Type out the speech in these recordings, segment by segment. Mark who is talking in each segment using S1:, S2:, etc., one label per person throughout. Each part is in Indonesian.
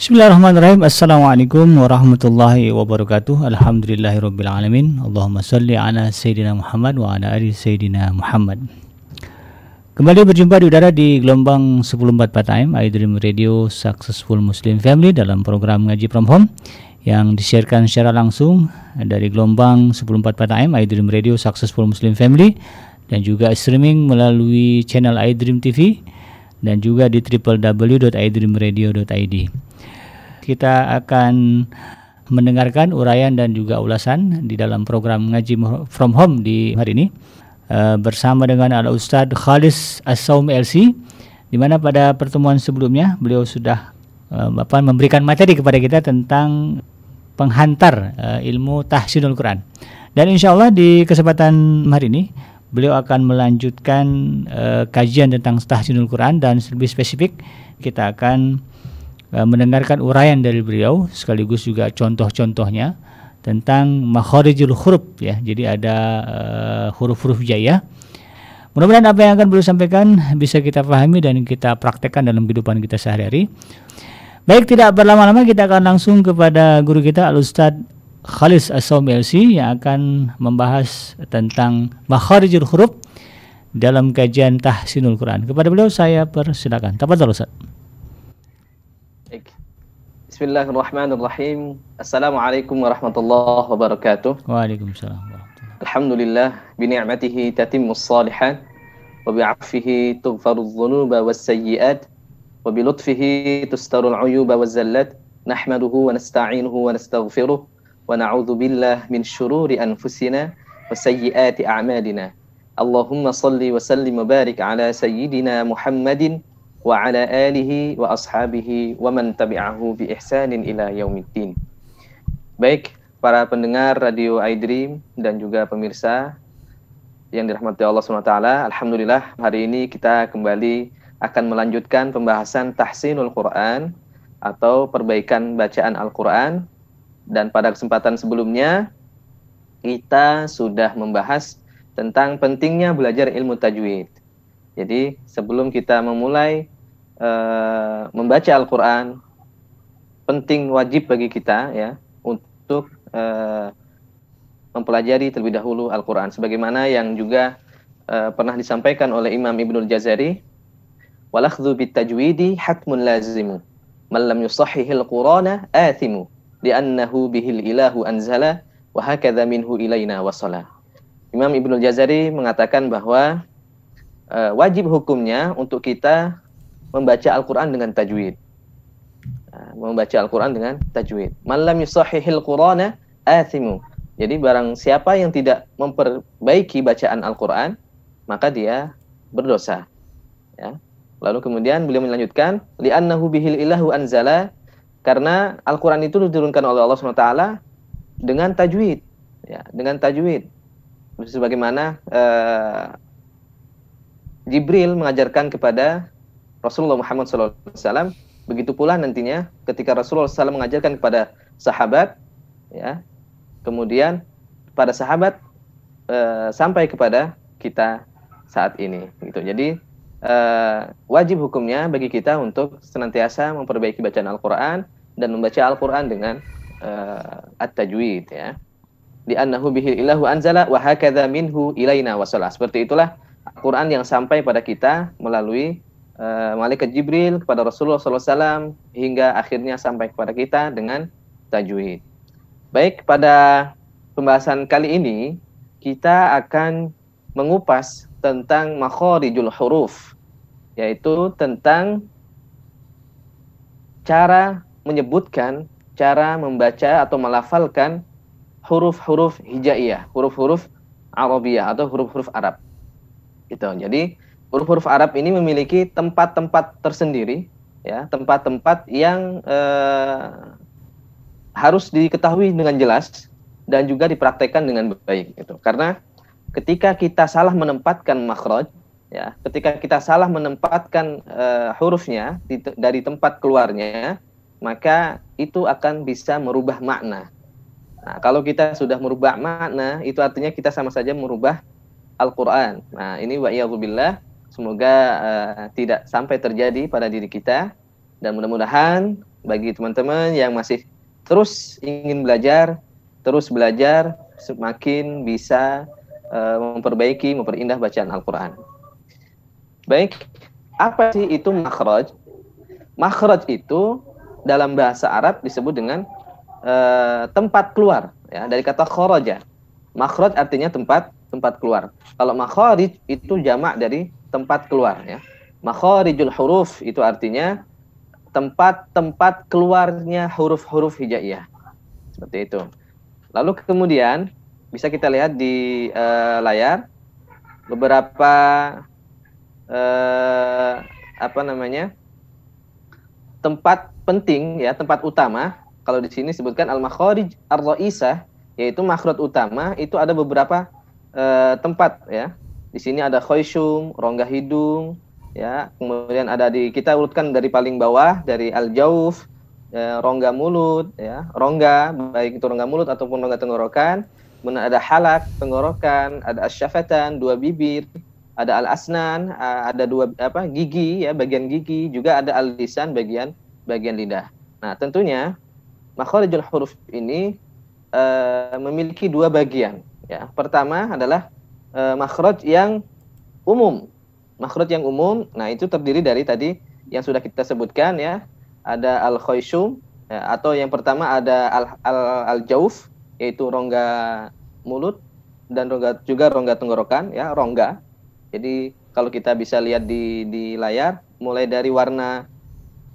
S1: Bismillahirrahmanirrahim. Assalamualaikum warahmatullahi wabarakatuh. Alhamdulillahirabbil Allahumma salli ala sayyidina Muhammad wa ala ali sayyidina Muhammad. Kembali berjumpa di udara di gelombang 104 time iDream Radio Successful Muslim Family dalam program ngaji from home yang disiarkan secara langsung dari gelombang 104 time iDream Radio Successful Muslim Family dan juga streaming melalui channel iDream TV dan juga di www.idreamradio.id kita akan mendengarkan uraian dan juga ulasan di dalam program ngaji from home di hari ini uh, bersama dengan Al Ustadz Khalis As-Saum LC di mana pada pertemuan sebelumnya beliau sudah uh, apa, memberikan materi kepada kita tentang penghantar uh, ilmu tahsinul Quran. Dan insya Allah di kesempatan hari ini beliau akan melanjutkan uh, kajian tentang tahsinul Quran dan lebih spesifik kita akan Eh, mendengarkan uraian dari beliau sekaligus juga contoh-contohnya tentang makharijul huruf ya. Jadi ada uh, huruf-huruf jaya. Mudah-mudahan apa yang akan beliau sampaikan bisa kita pahami dan kita praktekkan dalam kehidupan kita sehari-hari. Baik, tidak berlama-lama kita akan langsung kepada guru kita Al Ustaz Khalis as LC yang akan membahas tentang makharijul huruf dalam kajian tahsinul Quran. Kepada beliau saya persilakan. Tafadhol Ustaz.
S2: بسم الله الرحمن الرحيم
S1: السلام
S2: عليكم ورحمة الله وبركاته وعليكم السلام ورحمة الله الحمد لله بنعمته تتم الصالحات وبعفه تغفر الذنوب والسيئات وبلطفه تستر العيوب والزلات نحمده ونستعينه ونستغفره ونعوذ بالله من شرور أنفسنا وسيئات أعمالنا اللهم صل وسلم وبارك على سيدنا محمد wa ala alihi wa ashabihi wa man tabi'ahu bi. Baik, para pendengar Radio iDream dan juga pemirsa yang dirahmati Allah SWT, Alhamdulillah hari ini kita kembali akan melanjutkan pembahasan tahsinul Quran atau perbaikan bacaan Al-Quran dan pada kesempatan sebelumnya kita sudah membahas tentang pentingnya belajar ilmu tajwid. Jadi sebelum kita memulai uh, membaca Al-Quran, penting wajib bagi kita ya untuk uh, mempelajari terlebih dahulu Al-Quran. Sebagaimana yang juga uh, pernah disampaikan oleh Imam Ibnul Jazari, walakhdhu bitajwidi hatmun lazimu, man lam yusahihil qurana athimu, li'annahu bihil ilahu anzala, wa minhu ilayna wasala. Imam Ibnul Jazari mengatakan bahwa uh, wajib hukumnya untuk kita membaca Al-Quran dengan tajwid. Nah, membaca Al-Quran dengan tajwid. Malam yusahihil Qur'ana athimu. Jadi barang siapa yang tidak memperbaiki bacaan Al-Quran, maka dia berdosa. Ya. Lalu kemudian beliau melanjutkan, li'annahu bihil ilahu anzala, karena Al-Quran itu diturunkan oleh Allah SWT dengan tajwid. Ya, dengan tajwid. Sebagaimana uh, Jibril mengajarkan kepada Rasulullah Muhammad SAW begitu pula nantinya ketika Rasulullah SAW mengajarkan kepada sahabat ya kemudian pada sahabat e, sampai kepada kita saat ini gitu. Jadi e, wajib hukumnya bagi kita untuk senantiasa memperbaiki bacaan Al-Quran dan membaca Al-Quran dengan e, at-tajwid ya. Di annahu bihi ilahu anzala wa hakadha minhu wasala seperti itulah Quran yang sampai pada kita melalui uh, malaikat Jibril kepada Rasulullah SAW hingga akhirnya sampai kepada kita dengan tajwid. Baik, pada pembahasan kali ini kita akan mengupas tentang makhorijul huruf, yaitu tentang cara menyebutkan, cara membaca atau melafalkan huruf-huruf hijaiyah, huruf-huruf Arabiyah atau huruf-huruf Arab. Gitu. Jadi huruf-huruf Arab ini memiliki tempat-tempat tersendiri, ya, tempat-tempat yang eh, harus diketahui dengan jelas dan juga dipraktekkan dengan baik. Gitu. Karena ketika kita salah menempatkan makhraj, ya, ketika kita salah menempatkan uh, hurufnya di, dari tempat keluarnya, maka itu akan bisa merubah makna. Nah, kalau kita sudah merubah makna, itu artinya kita sama saja merubah Al-Quran. Nah ini wa semoga uh, tidak sampai terjadi pada diri kita dan mudah-mudahan bagi teman-teman yang masih terus ingin belajar, terus belajar, semakin bisa uh, memperbaiki, memperindah bacaan Al-Quran. Baik, apa sih itu makhraj? Makhraj itu dalam bahasa Arab disebut dengan uh, tempat keluar, ya dari kata kharaja. Makhraj artinya tempat tempat keluar. Kalau makharij itu jamak dari tempat keluar, ya. Makharijul huruf itu artinya tempat-tempat keluarnya huruf-huruf hijaiyah. Seperti itu. Lalu kemudian bisa kita lihat di uh, layar beberapa uh, apa namanya? tempat penting ya, tempat utama. Kalau di sini sebutkan al-makharij ar-ra'isah yaitu makhraj utama itu ada beberapa uh, tempat ya. Di sini ada khayshum, rongga hidung, ya. Kemudian ada di kita urutkan dari paling bawah dari al jauf ya, rongga mulut ya. Rongga baik itu rongga mulut ataupun rongga tenggorokan. Kemudian ada halak tenggorokan ada asyafatan dua bibir ada al asnan ada dua apa gigi ya bagian gigi juga ada al lisan bagian bagian lidah. Nah tentunya makharijul huruf ini uh, memiliki dua bagian ya pertama adalah uh, makhraj yang umum makhraj yang umum, nah itu terdiri dari tadi yang sudah kita sebutkan ya. Ada al khayshum ya, atau yang pertama ada al al, al jauf yaitu rongga mulut dan rongga juga rongga tenggorokan ya, rongga. Jadi kalau kita bisa lihat di di layar mulai dari warna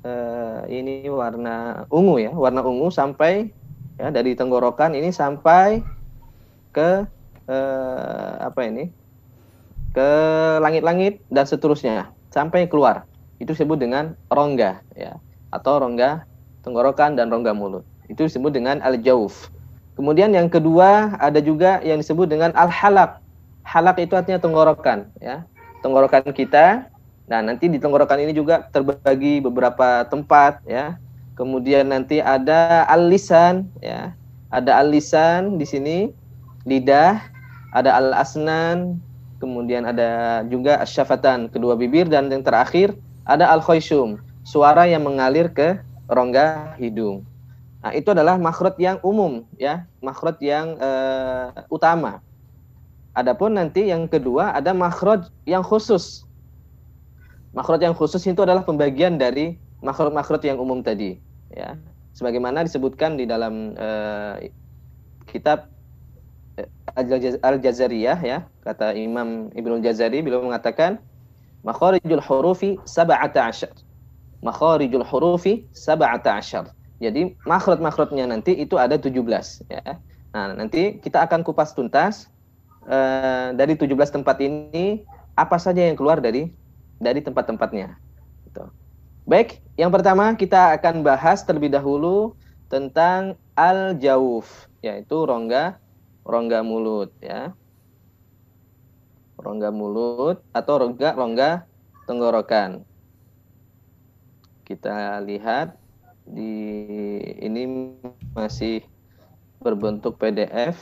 S2: uh, ini warna ungu ya, warna ungu sampai ya dari tenggorokan ini sampai ke uh, apa ini? ke langit-langit dan seterusnya sampai keluar. Itu disebut dengan rongga ya atau rongga tenggorokan dan rongga mulut. Itu disebut dengan al-jauf. Kemudian yang kedua ada juga yang disebut dengan al-halak. Halak itu artinya tenggorokan ya. Tenggorokan kita. Nah, nanti di tenggorokan ini juga terbagi beberapa tempat ya. Kemudian nanti ada al-lisan ya. Ada al-lisan di sini, lidah, ada al-asnan, kemudian ada juga asyafatan kedua bibir dan yang terakhir ada al khayshum suara yang mengalir ke rongga hidung. Nah, itu adalah makhraj yang umum ya, makhraj yang uh, utama. Adapun nanti yang kedua ada makhraj yang khusus. Makhraj yang khusus itu adalah pembagian dari makhraj-makhraj yang umum tadi ya. Sebagaimana disebutkan di dalam uh, kitab Al-Jazariyah ya, kata Imam Ibnu Jazari beliau mengatakan makharijul hurufi sab'ata asyar. Makharijul hurufi sab'ata asyar. Jadi makhraj-makhrajnya nanti itu ada 17 ya. Nah, nanti kita akan kupas tuntas uh, dari 17 tempat ini apa saja yang keluar dari dari tempat-tempatnya. Gitu. Baik, yang pertama kita akan bahas terlebih dahulu tentang al-jauf, yaitu rongga rongga mulut ya. Rongga mulut atau rongga rongga tenggorokan. Kita lihat di ini masih berbentuk PDF.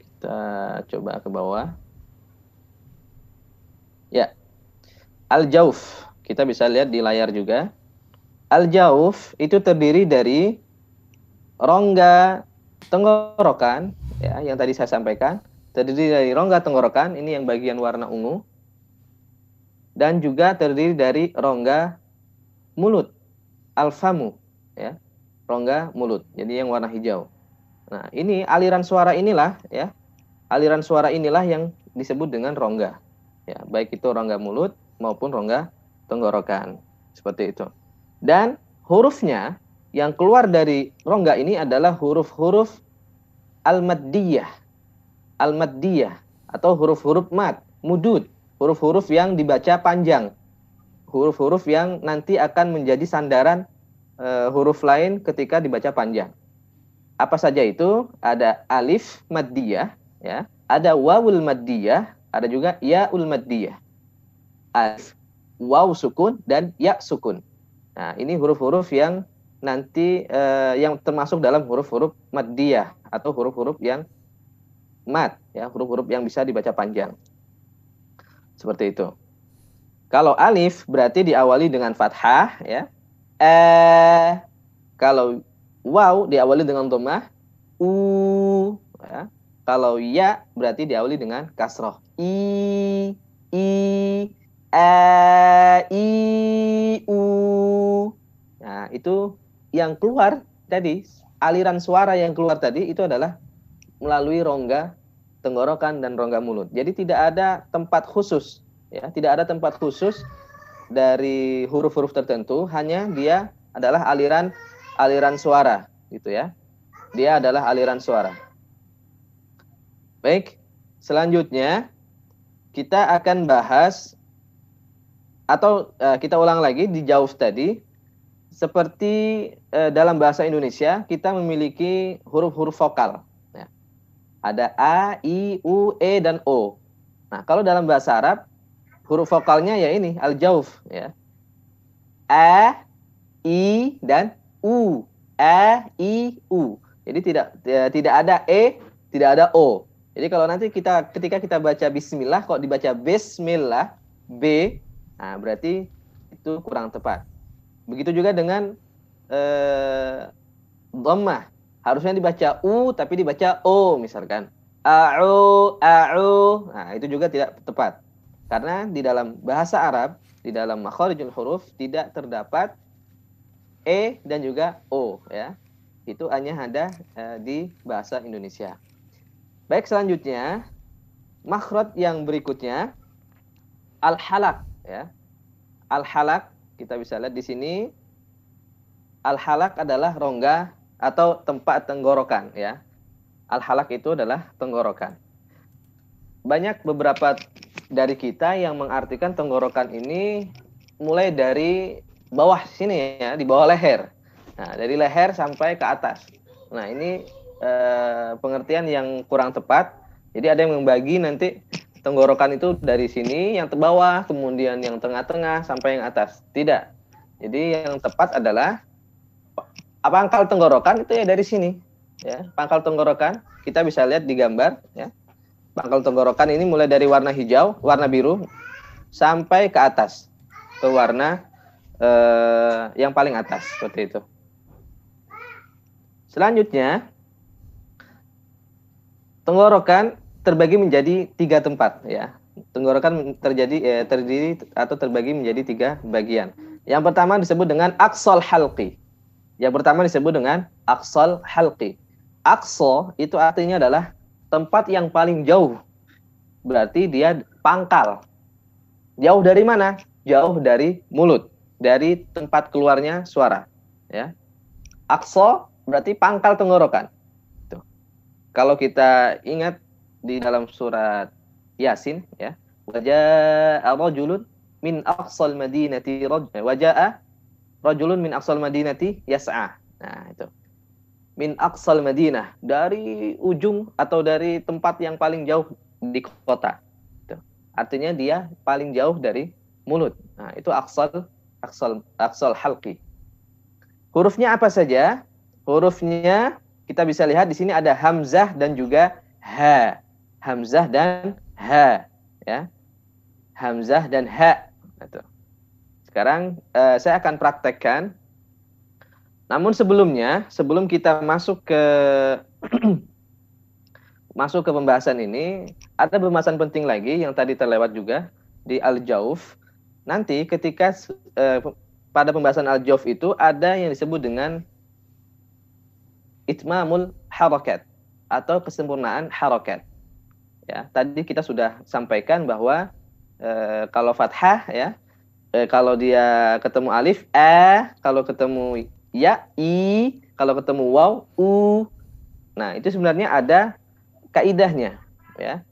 S2: Kita coba ke bawah. Ya. Al-Jauf. Kita bisa lihat di layar juga. Al-jauf itu terdiri dari rongga tenggorokan ya yang tadi saya sampaikan, terdiri dari rongga tenggorokan ini yang bagian warna ungu. Dan juga terdiri dari rongga mulut alfamu ya rongga mulut jadi yang warna hijau. Nah ini aliran suara inilah ya aliran suara inilah yang disebut dengan rongga ya baik itu rongga mulut maupun rongga tenggorokan seperti itu dan hurufnya yang keluar dari rongga ini adalah huruf-huruf al-maddiyah. Al-maddiyah atau huruf-huruf mad, mudud, huruf-huruf yang dibaca panjang. Huruf-huruf yang nanti akan menjadi sandaran uh, huruf lain ketika dibaca panjang. Apa saja itu? Ada alif maddiyah, ya. Ada wawul maddiyah, ada juga yaul maddiyah. Alif, waw sukun dan ya sukun. Nah, ini huruf-huruf yang nanti uh, yang termasuk dalam huruf-huruf maddiyah atau huruf-huruf yang mat ya, huruf-huruf yang bisa dibaca panjang. Seperti itu. Kalau alif berarti diawali dengan fathah ya. Eh kalau waw diawali dengan dhammah u ya. Kalau ya berarti diawali dengan kasroh. I i a i u. Nah, itu yang keluar tadi aliran suara yang keluar tadi itu adalah melalui rongga tenggorokan dan rongga mulut. Jadi tidak ada tempat khusus, ya, tidak ada tempat khusus dari huruf-huruf tertentu, hanya dia adalah aliran aliran suara, gitu ya. Dia adalah aliran suara. Baik, selanjutnya kita akan bahas atau uh, kita ulang lagi di jauh tadi seperti uh, dalam bahasa Indonesia kita memiliki huruf-huruf vokal ada A, I, U, E, dan O. Nah, kalau dalam bahasa Arab, huruf vokalnya ya ini, al-jauf. Ya. A, I, dan U. A, I, U. Jadi tidak ya, tidak ada E, tidak ada O. Jadi kalau nanti kita ketika kita baca Bismillah, kok dibaca Bismillah, B, nah berarti itu kurang tepat. Begitu juga dengan eh, dhammah. Harusnya dibaca u tapi dibaca o misalkan. A'u a'u. Nah itu juga tidak tepat. Karena di dalam bahasa Arab di dalam makharijul huruf tidak terdapat e dan juga o ya. Itu hanya ada uh, di bahasa Indonesia. Baik selanjutnya makhraj yang berikutnya al halak ya. Al halak kita bisa lihat di sini al halak adalah rongga atau tempat tenggorokan ya. Al-halak itu adalah tenggorokan. Banyak beberapa dari kita yang mengartikan tenggorokan ini mulai dari bawah sini ya, di bawah leher. Nah, dari leher sampai ke atas. Nah, ini eh, pengertian yang kurang tepat. Jadi ada yang membagi nanti tenggorokan itu dari sini yang terbawah, kemudian yang tengah-tengah sampai yang atas. Tidak. Jadi yang tepat adalah pangkal tenggorokan itu ya dari sini ya pangkal tenggorokan kita bisa lihat di gambar ya pangkal tenggorokan ini mulai dari warna hijau warna biru sampai ke atas ke warna eh, yang paling atas seperti itu selanjutnya tenggorokan terbagi menjadi tiga tempat ya tenggorokan terjadi eh, terdiri atau terbagi menjadi tiga bagian yang pertama disebut dengan aksal halqi yang pertama disebut dengan aksal halqi. Akso itu artinya adalah tempat yang paling jauh. Berarti dia pangkal. Jauh dari mana? Jauh dari mulut, dari tempat keluarnya suara, ya. Akso berarti pangkal tenggorokan. Kalau kita ingat di dalam surat Yasin ya, wajah rajulun min aqsal madinati wajah rajulun min aqsal madinati yas'a. Nah, itu. Min aqsal Madinah, dari ujung atau dari tempat yang paling jauh di kota. Itu. Artinya dia paling jauh dari mulut. Nah, itu aqsal aqsal aqsal halqi. Hurufnya apa saja? Hurufnya kita bisa lihat di sini ada hamzah dan juga ha. Hamzah dan ha, ya. Hamzah dan ha. Itu. Sekarang uh, saya akan praktekkan. Namun sebelumnya, sebelum kita masuk ke masuk ke pembahasan ini, ada pembahasan penting lagi yang tadi terlewat juga di al-jauf. Nanti ketika uh, pada pembahasan al-jauf itu ada yang disebut dengan itmamul harakat atau kesempurnaan harakat. Ya, tadi kita sudah sampaikan bahwa e, kalau fathah ya eh, kalau dia ketemu alif e, kalau ketemu ya i, kalau ketemu waw u. Nah, itu sebenarnya ada kaidahnya ya.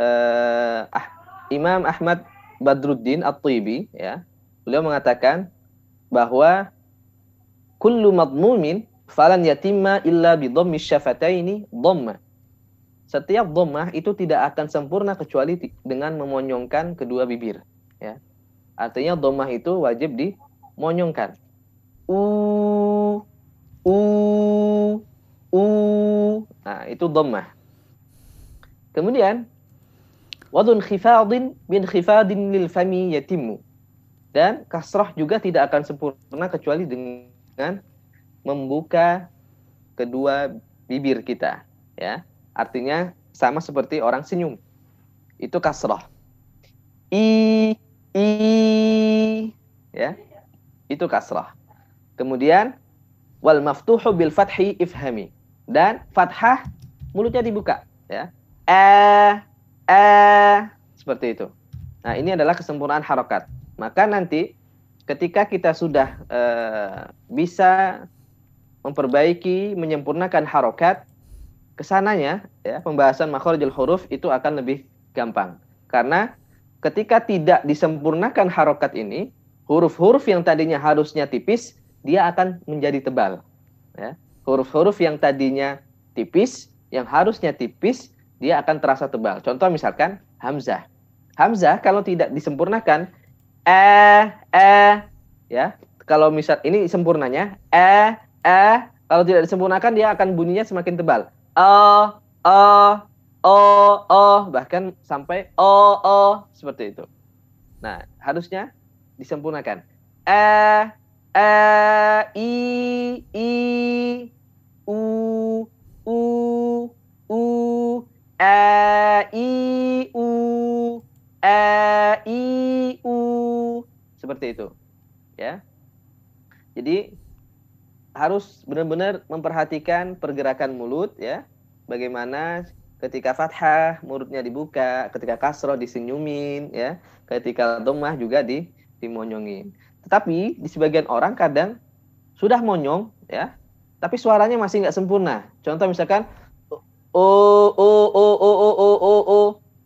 S2: Eh, ah, Imam Ahmad Badruddin At-Tibi ya. Beliau mengatakan bahwa kullu madmumin falan yatimma illa bi dhammi syafataini dhamma. Setiap dhammah itu tidak akan sempurna kecuali dengan memonyongkan kedua bibir, ya. Artinya domah itu wajib dimonyongkan. U, u, u. Nah, itu domah. Kemudian, Wadun khifadin bin khifadin lil fami yatimu. Dan kasrah juga tidak akan sempurna kecuali dengan membuka kedua bibir kita, ya. Artinya sama seperti orang senyum. Itu kasrah. I i ya. Itu kasrah. Kemudian wal maftuhu bil fathi ifhami. Dan fathah mulutnya dibuka, ya. Eh eh seperti itu. Nah, ini adalah kesempurnaan harokat. Maka nanti ketika kita sudah uh, bisa memperbaiki, menyempurnakan harokat, ke sananya ya pembahasan makhorijul huruf itu akan lebih gampang. Karena ketika tidak disempurnakan harokat ini, huruf-huruf yang tadinya harusnya tipis, dia akan menjadi tebal. Ya. Huruf-huruf yang tadinya tipis, yang harusnya tipis, dia akan terasa tebal. Contoh misalkan Hamzah. Hamzah kalau tidak disempurnakan, eh, eh, ya. Kalau misal ini sempurnanya, eh, eh, kalau tidak disempurnakan dia akan bunyinya semakin tebal oh, oh, oh, oh, bahkan sampai oh, oh, seperti itu. Nah, harusnya disempurnakan. Eh, eh, i, i, u, u, u, eh, i, u, eh, i, u, seperti itu. Ya. Jadi harus benar-benar memperhatikan pergerakan mulut ya. Bagaimana ketika fathah mulutnya dibuka, ketika kasroh disenyumin ya, ketika domah juga di dimonyongin. Tetapi di sebagian orang kadang sudah monyong ya, tapi suaranya masih nggak sempurna. Contoh misalkan o o o o o o o o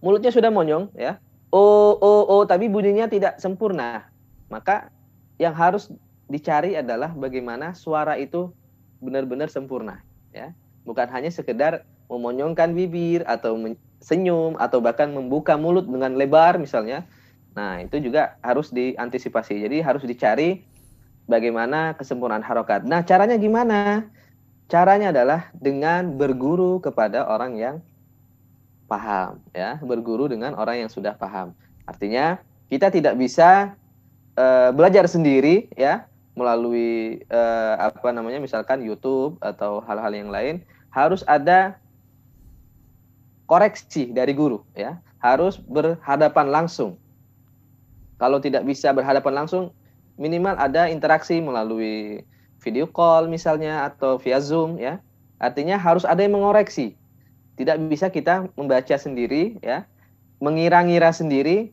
S2: mulutnya sudah monyong ya. O o o tapi bunyinya tidak sempurna. Maka yang harus dicari adalah bagaimana suara itu benar-benar sempurna ya. Bukan hanya sekedar memonyongkan bibir atau senyum atau bahkan membuka mulut dengan lebar misalnya. Nah itu juga harus diantisipasi. Jadi harus dicari bagaimana kesempurnaan harokat. Nah caranya gimana? Caranya adalah dengan berguru kepada orang yang paham ya. Berguru dengan orang yang sudah paham. Artinya kita tidak bisa uh, belajar sendiri ya melalui uh, apa namanya misalkan YouTube atau hal-hal yang lain harus ada koreksi dari guru ya. Harus berhadapan langsung. Kalau tidak bisa berhadapan langsung minimal ada interaksi melalui video call misalnya atau via Zoom ya. Artinya harus ada yang mengoreksi. Tidak bisa kita membaca sendiri ya. Mengira-ngira sendiri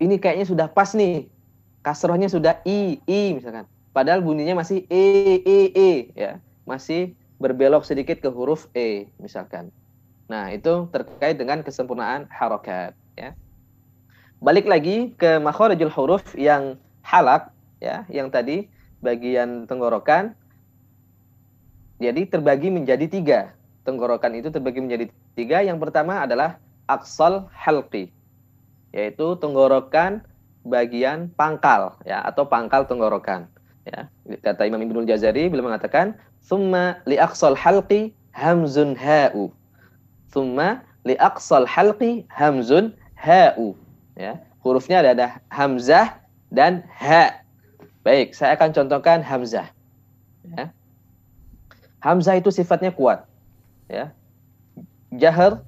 S2: ini kayaknya sudah pas nih kasrohnya sudah i i misalkan. Padahal bunyinya masih e e e ya. Masih berbelok sedikit ke huruf e misalkan. Nah itu terkait dengan kesempurnaan harokat ya. Balik lagi ke makhorijul huruf yang halak ya yang tadi bagian tenggorokan. Jadi terbagi menjadi tiga. Tenggorokan itu terbagi menjadi tiga. Yang pertama adalah aksal halqi yaitu tenggorokan bagian pangkal ya atau pangkal tenggorokan ya. Kata Imam Ibnu Jazari beliau mengatakan summa li aqsal halqi hamzun ha'u. Summa li aqsal halqi hamzun ha'u ya. Hurufnya ada, ada hamzah dan ha. Baik saya akan contohkan hamzah ya. Hamzah itu sifatnya kuat ya. Jahar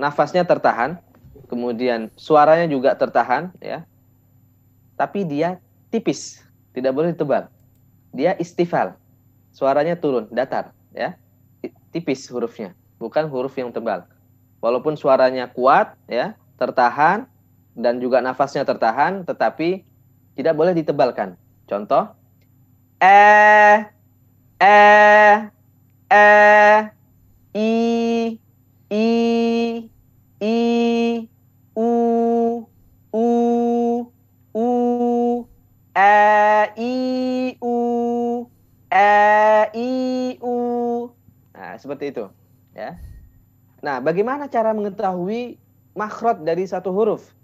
S2: nafasnya tertahan kemudian suaranya juga tertahan ya tapi dia tipis, tidak boleh ditebal. Dia istifal, suaranya turun, datar, ya, tipis hurufnya, bukan huruf yang tebal. Walaupun suaranya kuat, ya, tertahan dan juga nafasnya tertahan, tetapi tidak boleh ditebalkan. Contoh, eh, eh, eh, i, i, i, u, a i u a i u. Nah seperti itu ya. Nah bagaimana cara mengetahui makhraj dari satu huruf?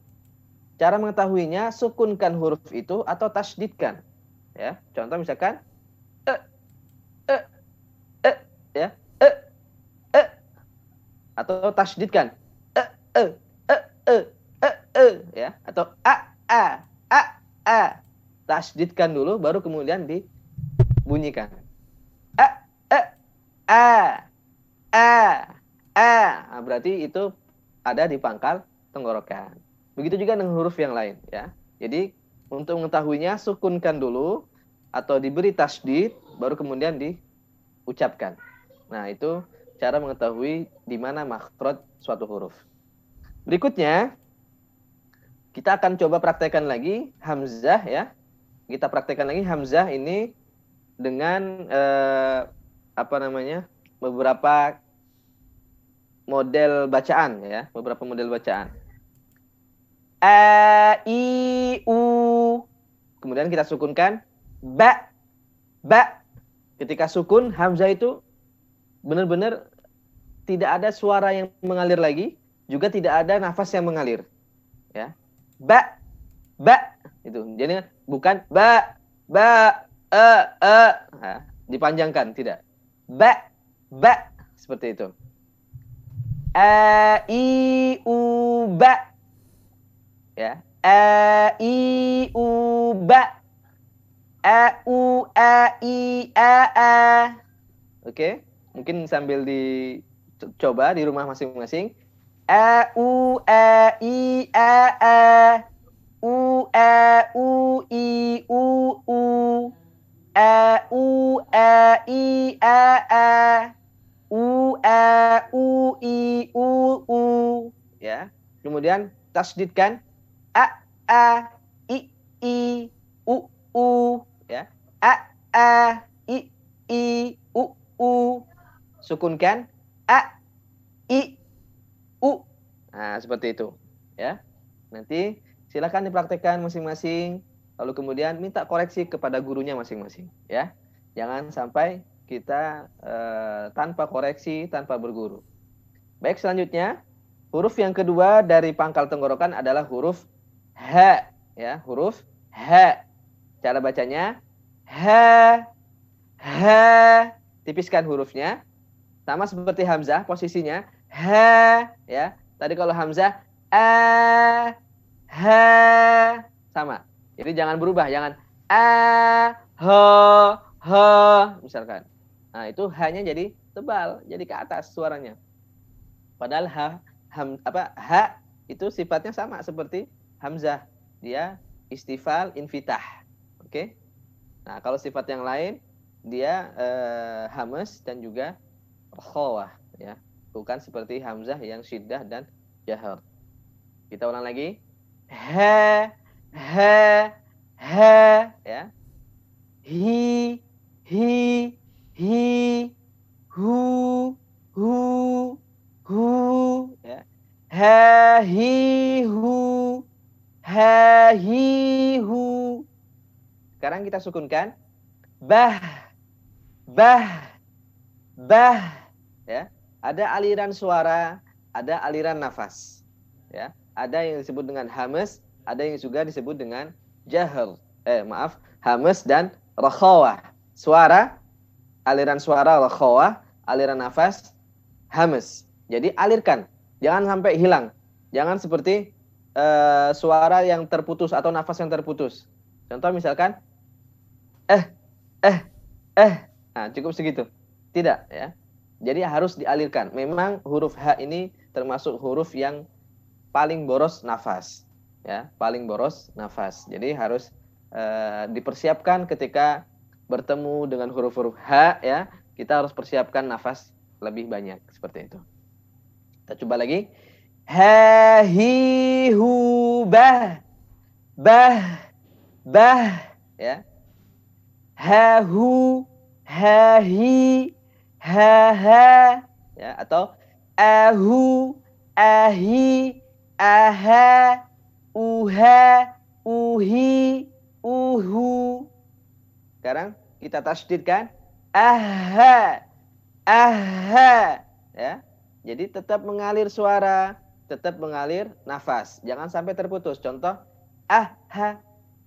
S2: Cara mengetahuinya sukunkan huruf itu atau tasdidkan ya. Contoh misalkan e e e ya. E e. Atau tasdidkan e e e e e e ya. Atau a a a a tasdidkan dulu baru kemudian dibunyikan. A a a a a nah, berarti itu ada di pangkal tenggorokan. Begitu juga dengan huruf yang lain ya. Jadi untuk mengetahuinya sukunkan dulu atau diberi tasdid baru kemudian diucapkan. Nah itu cara mengetahui di mana makhraj suatu huruf. Berikutnya kita akan coba praktekkan lagi hamzah ya. Kita praktekkan lagi hamzah ini dengan eh, apa namanya? beberapa model bacaan ya, beberapa model bacaan. A i u kemudian kita sukunkan ba ba ketika sukun hamzah itu benar-benar tidak ada suara yang mengalir lagi juga tidak ada nafas yang mengalir ya ba ba itu jadi bukan ba ba e e. Nah, dipanjangkan tidak. Ba ba seperti itu. A i u ba. Ya a i u ba. A u a i a a oke mungkin sambil dicoba di rumah masing-masing. A u a i a a u a u i u u. A u a i a a u a u i u u. Ya. Kemudian tasdidkan a a i i u u. Ya. A a i i u u. Sukunkan a i u. Nah, seperti itu, ya. Nanti silakan dipraktekkan masing-masing, lalu kemudian minta koreksi kepada gurunya masing-masing, ya. Jangan sampai kita uh, tanpa koreksi, tanpa berguru. Baik, selanjutnya huruf yang kedua dari pangkal tenggorokan adalah huruf h, ya, huruf h. Cara bacanya h, h, tipiskan hurufnya. Sama seperti hamzah, posisinya ha ya. Tadi kalau hamzah a ha sama. Jadi jangan berubah, jangan a ho ho misalkan. Nah, itu hanya jadi tebal, jadi ke atas suaranya. Padahal ha ham, apa ha itu sifatnya sama seperti hamzah. Dia istifal infitah. Oke? Okay? Nah, kalau sifat yang lain dia eh, hamas dan juga khawah ya bukan seperti hamzah yang syiddah dan jahar. Kita ulang lagi. Ha ha ha ya. Hi hi hi hu hu hu ya. Ha hi hu ha hi hu. Sekarang kita sukunkan bah bah bah ya ada aliran suara, ada aliran nafas. Ya, ada yang disebut dengan hamas, ada yang juga disebut dengan jahar. Eh, maaf, hamas dan rakhawah. Suara, aliran suara rakhawah, aliran nafas hamas. Jadi alirkan, jangan sampai hilang. Jangan seperti uh, suara yang terputus atau nafas yang terputus. Contoh misalkan eh eh eh. Nah, cukup segitu. Tidak, ya. Jadi harus dialirkan. Memang huruf H ini termasuk huruf yang paling boros nafas. Ya, paling boros nafas. Jadi harus uh, dipersiapkan ketika bertemu dengan huruf-huruf H ya. Kita harus persiapkan nafas lebih banyak seperti itu. Kita coba lagi. Ha bah bah bah ya. Ha hu ha ya atau ahu ahi aha uha uhi uhu. Sekarang kita tasdidkan aha aha ya. Jadi tetap mengalir suara tetap mengalir nafas. Jangan sampai terputus. Contoh aha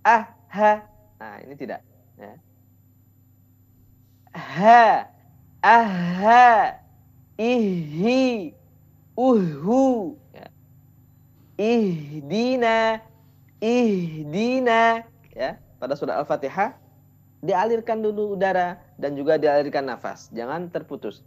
S2: aha nah ini tidak ya. Ha aha, ihi, uhu. Ihdina ihdina ya pada surah Al-Fatihah dialirkan dulu udara dan juga dialirkan nafas. Jangan terputus.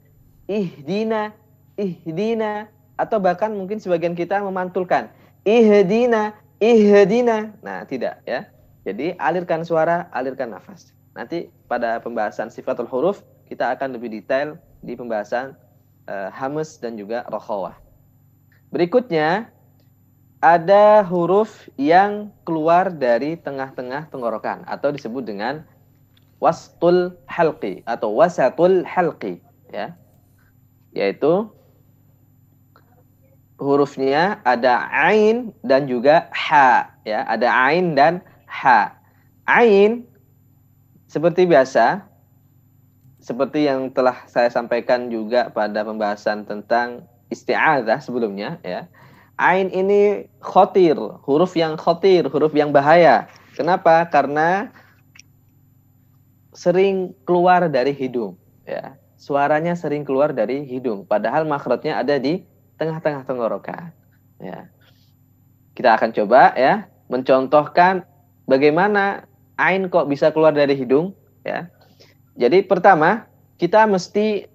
S2: Ihdina ihdina atau bahkan mungkin sebagian kita memantulkan. Ihdina ihdina. Nah tidak ya. Jadi alirkan suara alirkan nafas. Nanti pada pembahasan sifatul huruf kita akan lebih detail di pembahasan uh, hamus dan juga rokhawah. Berikutnya ada huruf yang keluar dari tengah-tengah tenggorokan atau disebut dengan wastul halqi atau wasatul halqi ya. Yaitu hurufnya ada ain dan juga ha ya. Ada ain dan ha. Ain seperti biasa seperti yang telah saya sampaikan juga pada pembahasan tentang isti'adzah sebelumnya ya Ain ini khotir, huruf yang khotir, huruf yang bahaya. Kenapa? Karena sering keluar dari hidung. Ya. Suaranya sering keluar dari hidung. Padahal makhrajnya ada di tengah-tengah tenggorokan. Ya. Kita akan coba ya mencontohkan bagaimana ain kok bisa keluar dari hidung. Ya. Jadi pertama kita mesti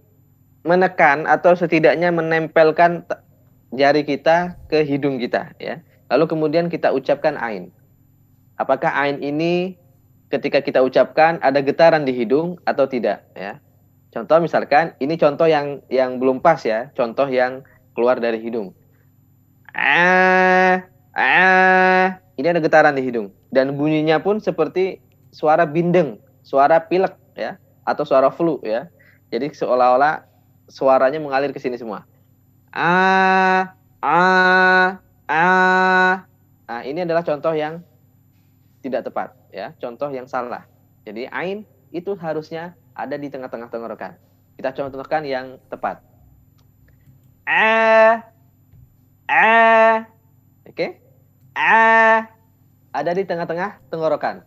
S2: menekan atau setidaknya menempelkan jari kita ke hidung kita ya. Lalu kemudian kita ucapkan ain. Apakah ain ini ketika kita ucapkan ada getaran di hidung atau tidak ya? Contoh misalkan ini contoh yang yang belum pas ya, contoh yang keluar dari hidung. Ah, ah, ini ada getaran di hidung dan bunyinya pun seperti suara bindeng, suara pilek ya, atau suara flu ya. Jadi seolah-olah suaranya mengalir ke sini semua a a a. Nah ini adalah contoh yang tidak tepat ya. Contoh yang salah. Jadi ain itu harusnya ada di tengah-tengah tenggorokan. Kita contohkan yang tepat. A a. Oke? Okay? a ada di tengah-tengah tenggorokan.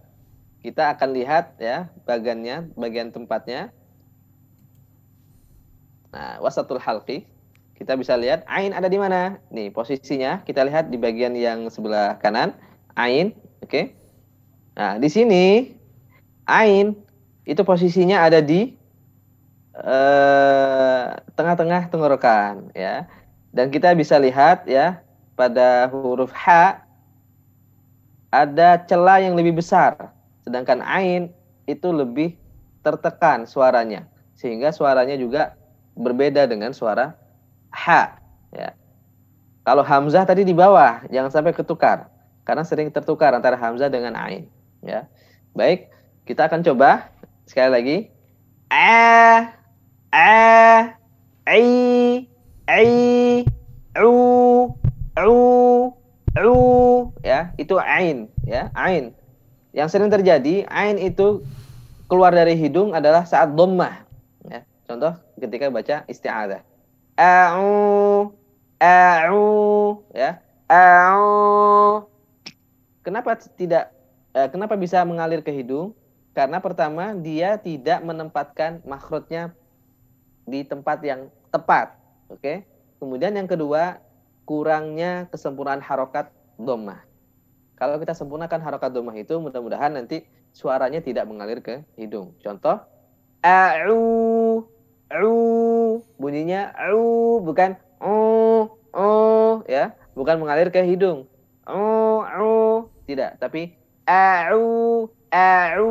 S2: Kita akan lihat ya bagiannya bagian tempatnya. Nah wasatul halqi kita bisa lihat ain ada di mana. Nih posisinya kita lihat di bagian yang sebelah kanan ain, oke. Okay? Nah di sini ain itu posisinya ada di eh, tengah-tengah tenggorokan ya. Dan kita bisa lihat ya pada huruf H ada celah yang lebih besar. Sedangkan ain itu lebih tertekan suaranya. Sehingga suaranya juga berbeda dengan suara ha ya. Kalau hamzah tadi di bawah, jangan sampai ketukar karena sering tertukar antara hamzah dengan ain ya. Baik, kita akan coba sekali lagi. A a i i u u u ya, itu ain ya, ain. Yang sering terjadi ain itu keluar dari hidung adalah saat dhammah ya. Contoh ketika baca isti'adzah a'u a'u ya. A'u. Kenapa tidak eh, kenapa bisa mengalir ke hidung? Karena pertama dia tidak menempatkan makhrajnya di tempat yang tepat oke? Kemudian yang kedua kurangnya kesempurnaan harokat domah kalau kita sempurnakan harokat domah itu mudah-mudahan nanti suaranya tidak mengalir ke hidung. Contoh a'u u bunyinya u bukan u u ya. Bukan mengalir ke hidung. U u tidak. Tapi au au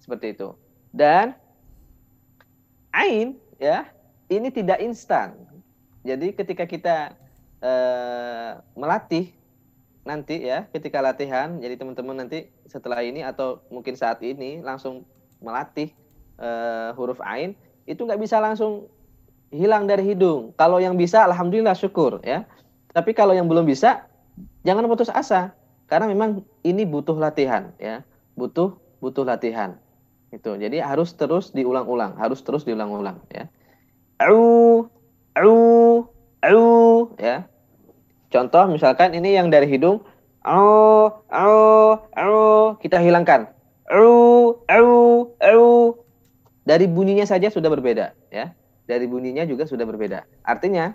S2: seperti itu. Dan ain ya ini tidak instan. Jadi ketika kita uh, melatih nanti ya ketika latihan jadi teman-teman nanti setelah ini atau mungkin saat ini langsung melatih uh, huruf ain itu nggak bisa langsung hilang dari hidung. Kalau yang bisa, alhamdulillah syukur ya. Tapi kalau yang belum bisa, jangan putus asa karena memang ini butuh latihan ya, butuh butuh latihan. Itu. Jadi harus terus diulang-ulang, harus terus diulang-ulang ya. Au, au, au ya. Contoh misalkan ini yang dari hidung, au, au, au, kita hilangkan. Au, au, au, dari bunyinya saja sudah berbeda ya dari bunyinya juga sudah berbeda artinya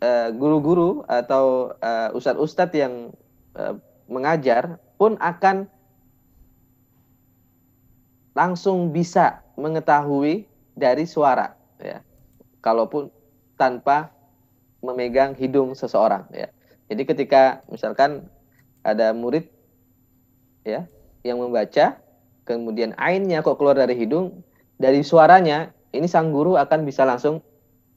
S2: eh, guru-guru uh, atau uh, ustadz-ustadz yang uh, mengajar pun akan langsung bisa mengetahui dari suara ya. Kalaupun tanpa memegang hidung seseorang ya. Jadi ketika misalkan ada murid ya yang membaca kemudian ainnya kok keluar dari hidung dari suaranya ini sang guru akan bisa langsung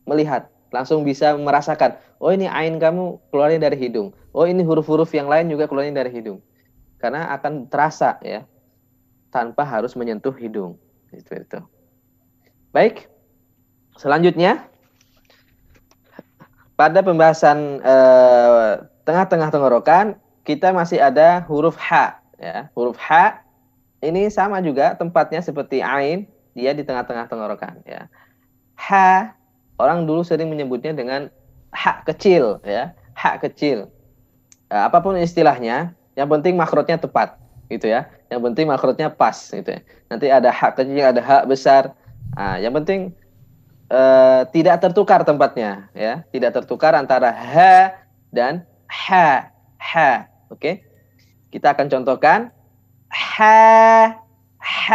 S2: melihat langsung bisa merasakan oh ini ain kamu keluarnya dari hidung. Oh ini huruf-huruf yang lain juga keluarnya dari hidung. Karena akan terasa ya tanpa harus menyentuh hidung. Itu itu. Baik selanjutnya pada pembahasan eh, tengah-tengah tenggorokan kita masih ada huruf H ya. Huruf H ini sama juga tempatnya seperti ain dia di tengah-tengah tenggorokan ya. H orang dulu sering menyebutnya dengan H kecil ya. H kecil. Eh, apa pun istilahnya yang penting makrotnya tepat gitu ya. Yang penting makrotnya pas gitu ya. Nanti ada H kecil ada H besar. Nah, yang penting uh, tidak tertukar tempatnya ya. Tidak tertukar antara h dan h h oke? Okay? kita akan contohkan h h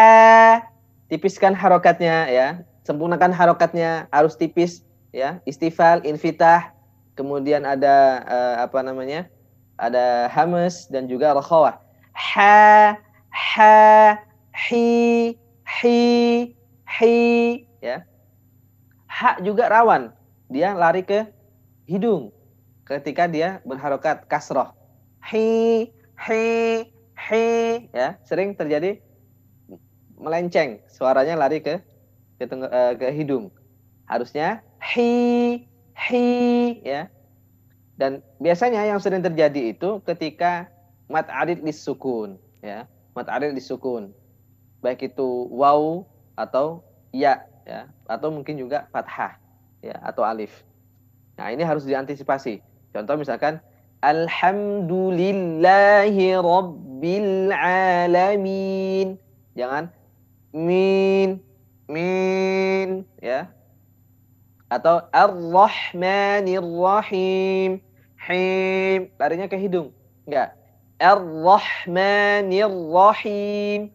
S2: tipiskan harokatnya ya sempurnakan harokatnya harus tipis ya istifal infitah kemudian ada uh, apa namanya ada hamas dan juga rakhawah ha ha hi hi hi ya hak juga rawan. Dia lari ke hidung ketika dia berharokat kasroh. Hi, hi, hi, ya sering terjadi melenceng. Suaranya lari ke ke, uh, ke hidung. Harusnya hi, hi, ya. Dan biasanya yang sering terjadi itu ketika mat arid disukun, ya. Mat arid disukun. Baik itu waw atau ya ya atau mungkin juga fathah ya atau alif. Nah, ini harus diantisipasi. Contoh misalkan alhamdulillahi rabbil alamin. Jangan min min ya. Atau ar-rahmanir rahim. Him, larinya ke hidung. Enggak. Ar-rahmanir rahim.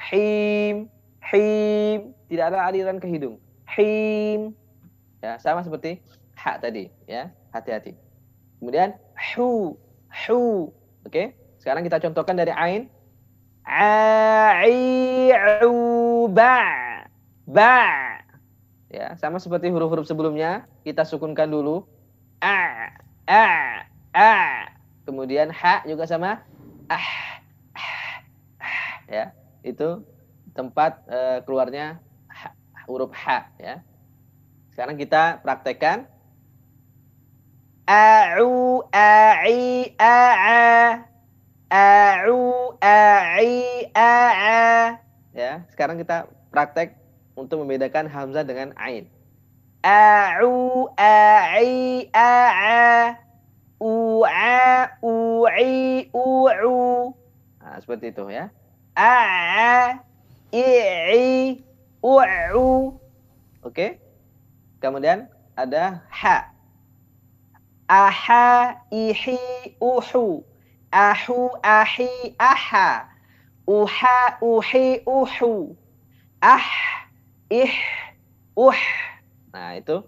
S2: Him, him tidak ada aliran ke hidung. Him. Ya, sama seperti ha tadi, ya. Hati-hati. Kemudian hu, hu. Oke? Okay? Sekarang kita contohkan dari ain. A'i'u ba. Ba. Ya, sama seperti huruf-huruf sebelumnya, kita sukunkan dulu. A, a, a. Kemudian ha juga sama ah, ah, ah ya. Itu tempat uh, keluarnya huruf H ya. Sekarang kita praktekkan. A'u a'i a'a. A'u a'i a'a. Ya, sekarang kita praktek untuk membedakan hamzah dengan ain. A'u a'i a'a. U'a u'i u'u. Nah, seperti itu ya. A'a i'i u'u. Oke. Kemudian ada ha. Aha, ihi, uhu. Ahu, ahi, aha. Uha, uhi, uhu. Ah, ih, uh. Nah, itu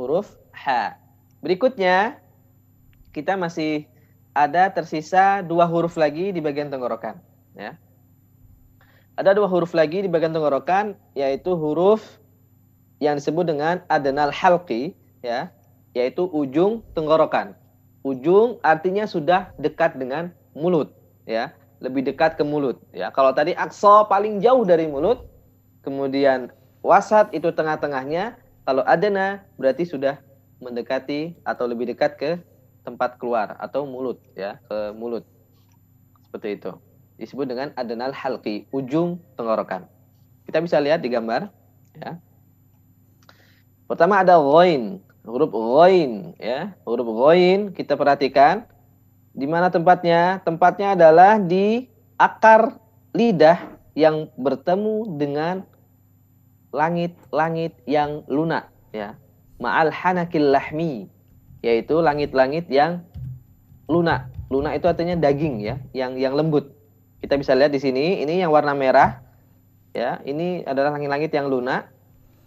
S2: huruf ha. Berikutnya kita masih ada tersisa dua huruf lagi di bagian tenggorokan, ya. Ada dua huruf lagi di bagian tenggorokan yaitu huruf yang disebut dengan adenal halqi ya, yaitu ujung tenggorokan. Ujung artinya sudah dekat dengan mulut ya, lebih dekat ke mulut ya. Kalau tadi akso paling jauh dari mulut, kemudian wasat itu tengah-tengahnya, kalau adena berarti sudah mendekati atau lebih dekat ke tempat keluar atau mulut ya, ke mulut. Seperti itu disebut dengan adenal halqi, ujung tenggorokan. Kita bisa lihat di gambar ya. Pertama ada ghain, huruf ghain ya. Huruf ghain kita perhatikan di mana tempatnya? Tempatnya adalah di akar lidah yang bertemu dengan langit-langit yang lunak ya. Ma'al hanakil lahmi yaitu langit-langit yang lunak. Lunak itu artinya daging ya, yang yang lembut. Kita bisa lihat di sini, ini yang warna merah. Ya, ini adalah langit-langit yang lunak.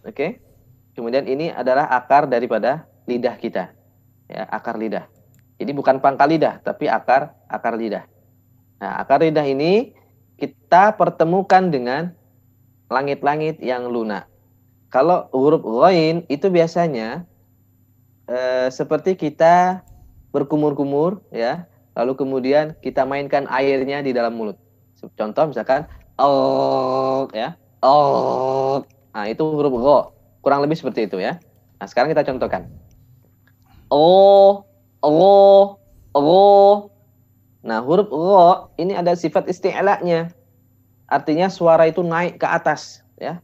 S2: Oke. Okay? Kemudian ini adalah akar daripada lidah kita. Ya, akar lidah. Jadi bukan pangkal lidah, tapi akar akar lidah. Nah, akar lidah ini kita pertemukan dengan langit-langit yang lunak. Kalau huruf ghain itu biasanya eh, seperti kita berkumur-kumur ya, lalu kemudian kita mainkan airnya di dalam mulut. Contoh misalkan oh ya, oh. Nah, itu huruf gha. Kurang lebih seperti itu ya. Nah, sekarang kita contohkan. Oh, oh, oh. Nah, huruf gha ini ada sifat isti'la'nya. Artinya suara itu naik ke atas, ya.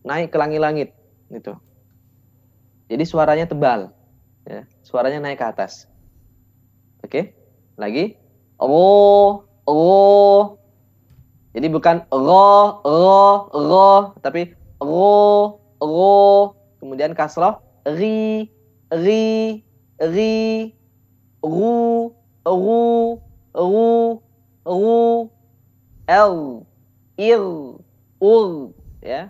S2: Naik ke langit-langit gitu. Jadi suaranya tebal. Ya, suaranya naik ke atas. Oke? Lagi. Oh, oh. Jadi bukan ro, ro, ro, tapi ro, ro. Kemudian kasroh, ri, ri, ri, ru, ru, ru, ru, l, il, ul, ya.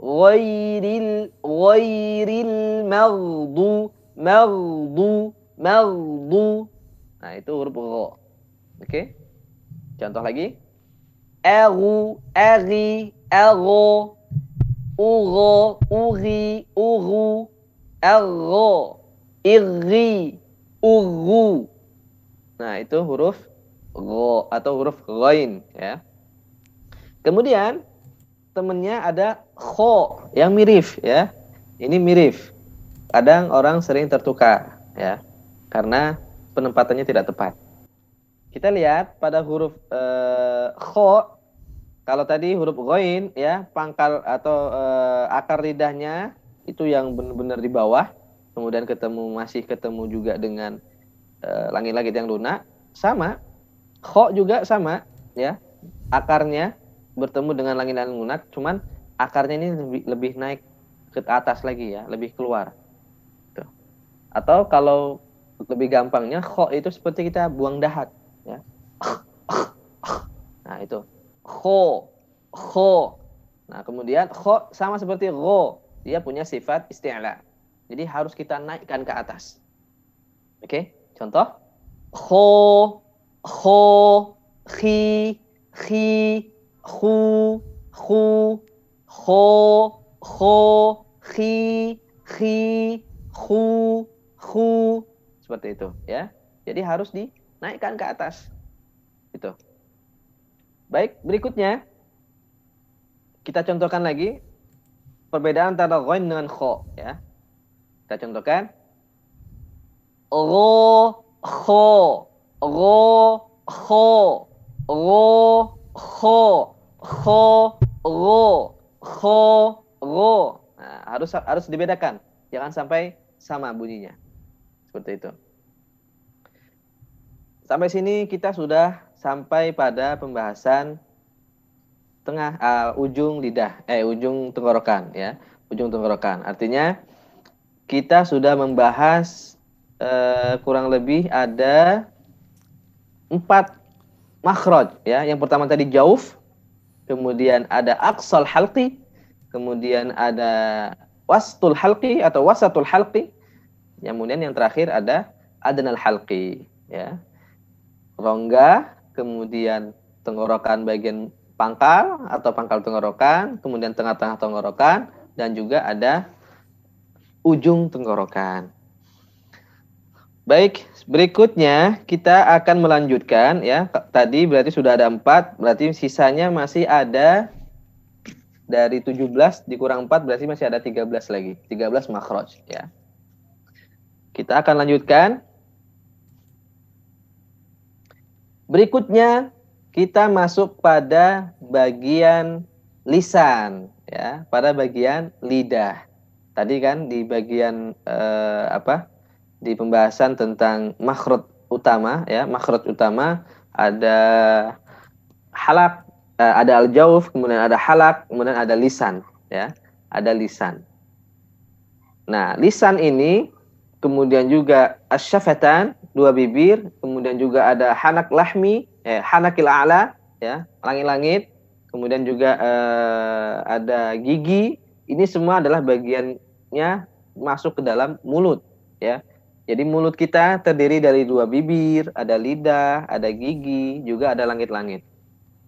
S2: Ghairil, ghairil maghdu, maghdu, maghdu. Nah, itu huruf ro. Oke. Contoh lagi. Eru, eri, ero, uro, uri, uru, ero, irri, uru. Nah, itu huruf ro atau huruf ghain ya. Kemudian temennya ada kho yang mirip ya. Ini mirip. Kadang orang sering tertukar ya karena penempatannya tidak tepat. Kita lihat pada huruf eh, kho kalau tadi huruf ghain ya pangkal atau eh, akar lidahnya itu yang benar-benar di bawah. Kemudian ketemu masih ketemu juga dengan eh, langit-langit yang lunak. Sama. Kho juga sama ya. Akarnya bertemu dengan langit dan lunak cuman akarnya ini lebih, lebih naik ke atas lagi ya. Lebih keluar. Tuh. atau kalau lebih gampangnya kho itu seperti kita buang dahat ya. Nah itu kho kho nah kemudian kho sama seperti ro dia punya sifat isti'la jadi harus kita naikkan ke atas oke contoh kho kho khi khi khu, khu, kho, kho, khi, khi, khu, khu. Seperti itu ya. Jadi harus dinaikkan ke atas. Itu. Baik, berikutnya kita contohkan lagi perbedaan antara ghain dengan kho ya. Kita contohkan ro, kho, ro, kho, ro, kho kho, ro, kho, ro. Nah, harus harus dibedakan. Jangan sampai sama bunyinya. Seperti itu. Sampai sini kita sudah sampai pada pembahasan tengah uh, ujung lidah, eh ujung tenggorokan ya, ujung tenggorokan. Artinya kita sudah membahas uh, kurang lebih ada empat makhraj ya. Yang pertama tadi jauf, kemudian ada aqsal halqi, kemudian ada wastul halqi atau wasatul halqi, kemudian yang terakhir ada adnal halqi, ya. Rongga, kemudian tenggorokan bagian pangkal atau pangkal tenggorokan, kemudian tengah-tengah tenggorokan, dan juga ada ujung tenggorokan. Baik, berikutnya kita akan melanjutkan ya. Tadi berarti sudah ada empat, berarti sisanya masih ada dari 17 dikurang 4 berarti masih ada 13 lagi. 13 makhraj ya. Kita akan lanjutkan. Berikutnya kita masuk pada bagian lisan ya, pada bagian lidah. Tadi kan di bagian eh, apa? di pembahasan tentang makhraj utama ya makhraj utama ada halak uh, ada al-jauf kemudian ada halak kemudian ada lisan ya ada lisan nah lisan ini kemudian juga asyafatan dua bibir, kemudian juga ada hanak lahmi, eh, hanakil a'la, ya, langit-langit, kemudian juga eh, ada gigi. Ini semua adalah bagiannya masuk ke dalam mulut, ya. Jadi mulut kita terdiri dari dua bibir, ada lidah, ada gigi, juga ada langit-langit.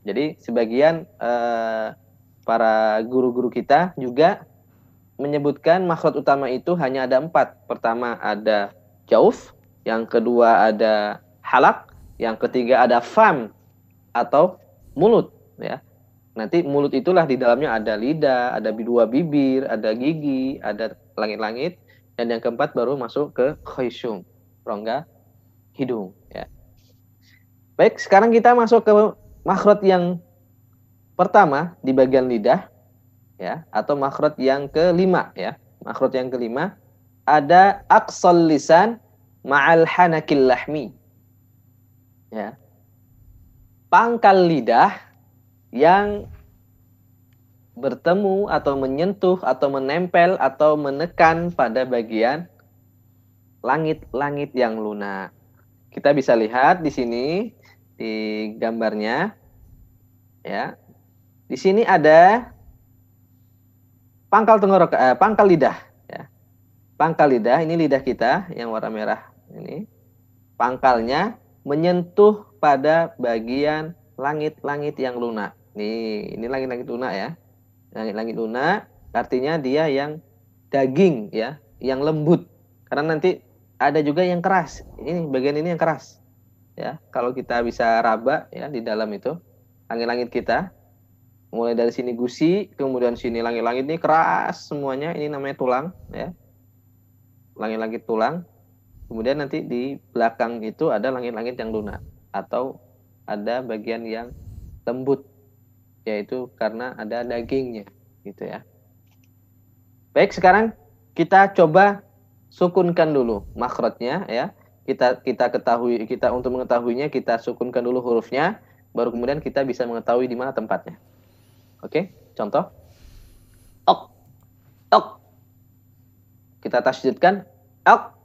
S2: Jadi sebagian eh, para guru-guru kita juga menyebutkan makhraj utama itu hanya ada empat. Pertama ada jauf, yang kedua ada halak, yang ketiga ada fam atau mulut. Ya, nanti mulut itulah di dalamnya ada lidah, ada dua bibir, ada gigi, ada langit-langit, dan yang keempat baru masuk ke khayshum, rongga hidung. Ya. Baik, sekarang kita masuk ke makhraj yang pertama di bagian lidah ya atau makhraj yang kelima ya. Makhraj yang kelima ada aqsal lisan ma'al hanakil lahmi. Ya. Pangkal lidah yang bertemu atau menyentuh atau menempel atau menekan pada bagian langit-langit yang lunak. Kita bisa lihat di sini di gambarnya ya. Di sini ada pangkal tenggorokan, eh, pangkal lidah. Ya. Pangkal lidah, ini lidah kita yang warna merah ini. Pangkalnya menyentuh pada bagian langit-langit yang lunak. Nih, ini langit-langit lunak ya. Langit-langit lunak artinya dia yang daging ya, yang lembut. Karena nanti ada juga yang keras. Ini bagian ini yang keras. Ya, kalau kita bisa raba ya di dalam itu langit-langit kita mulai dari sini gusi, kemudian sini langit-langit ini keras semuanya, ini namanya tulang ya. Langit-langit tulang. Kemudian nanti di belakang itu ada langit-langit yang lunak atau ada bagian yang lembut yaitu karena ada dagingnya gitu ya. Baik, sekarang kita coba sukunkan dulu makrotnya ya. Kita kita ketahui kita untuk mengetahuinya kita sukunkan dulu hurufnya baru kemudian kita bisa mengetahui di mana tempatnya. Oke, contoh. Ok. Ok. Kita tasydidkan ok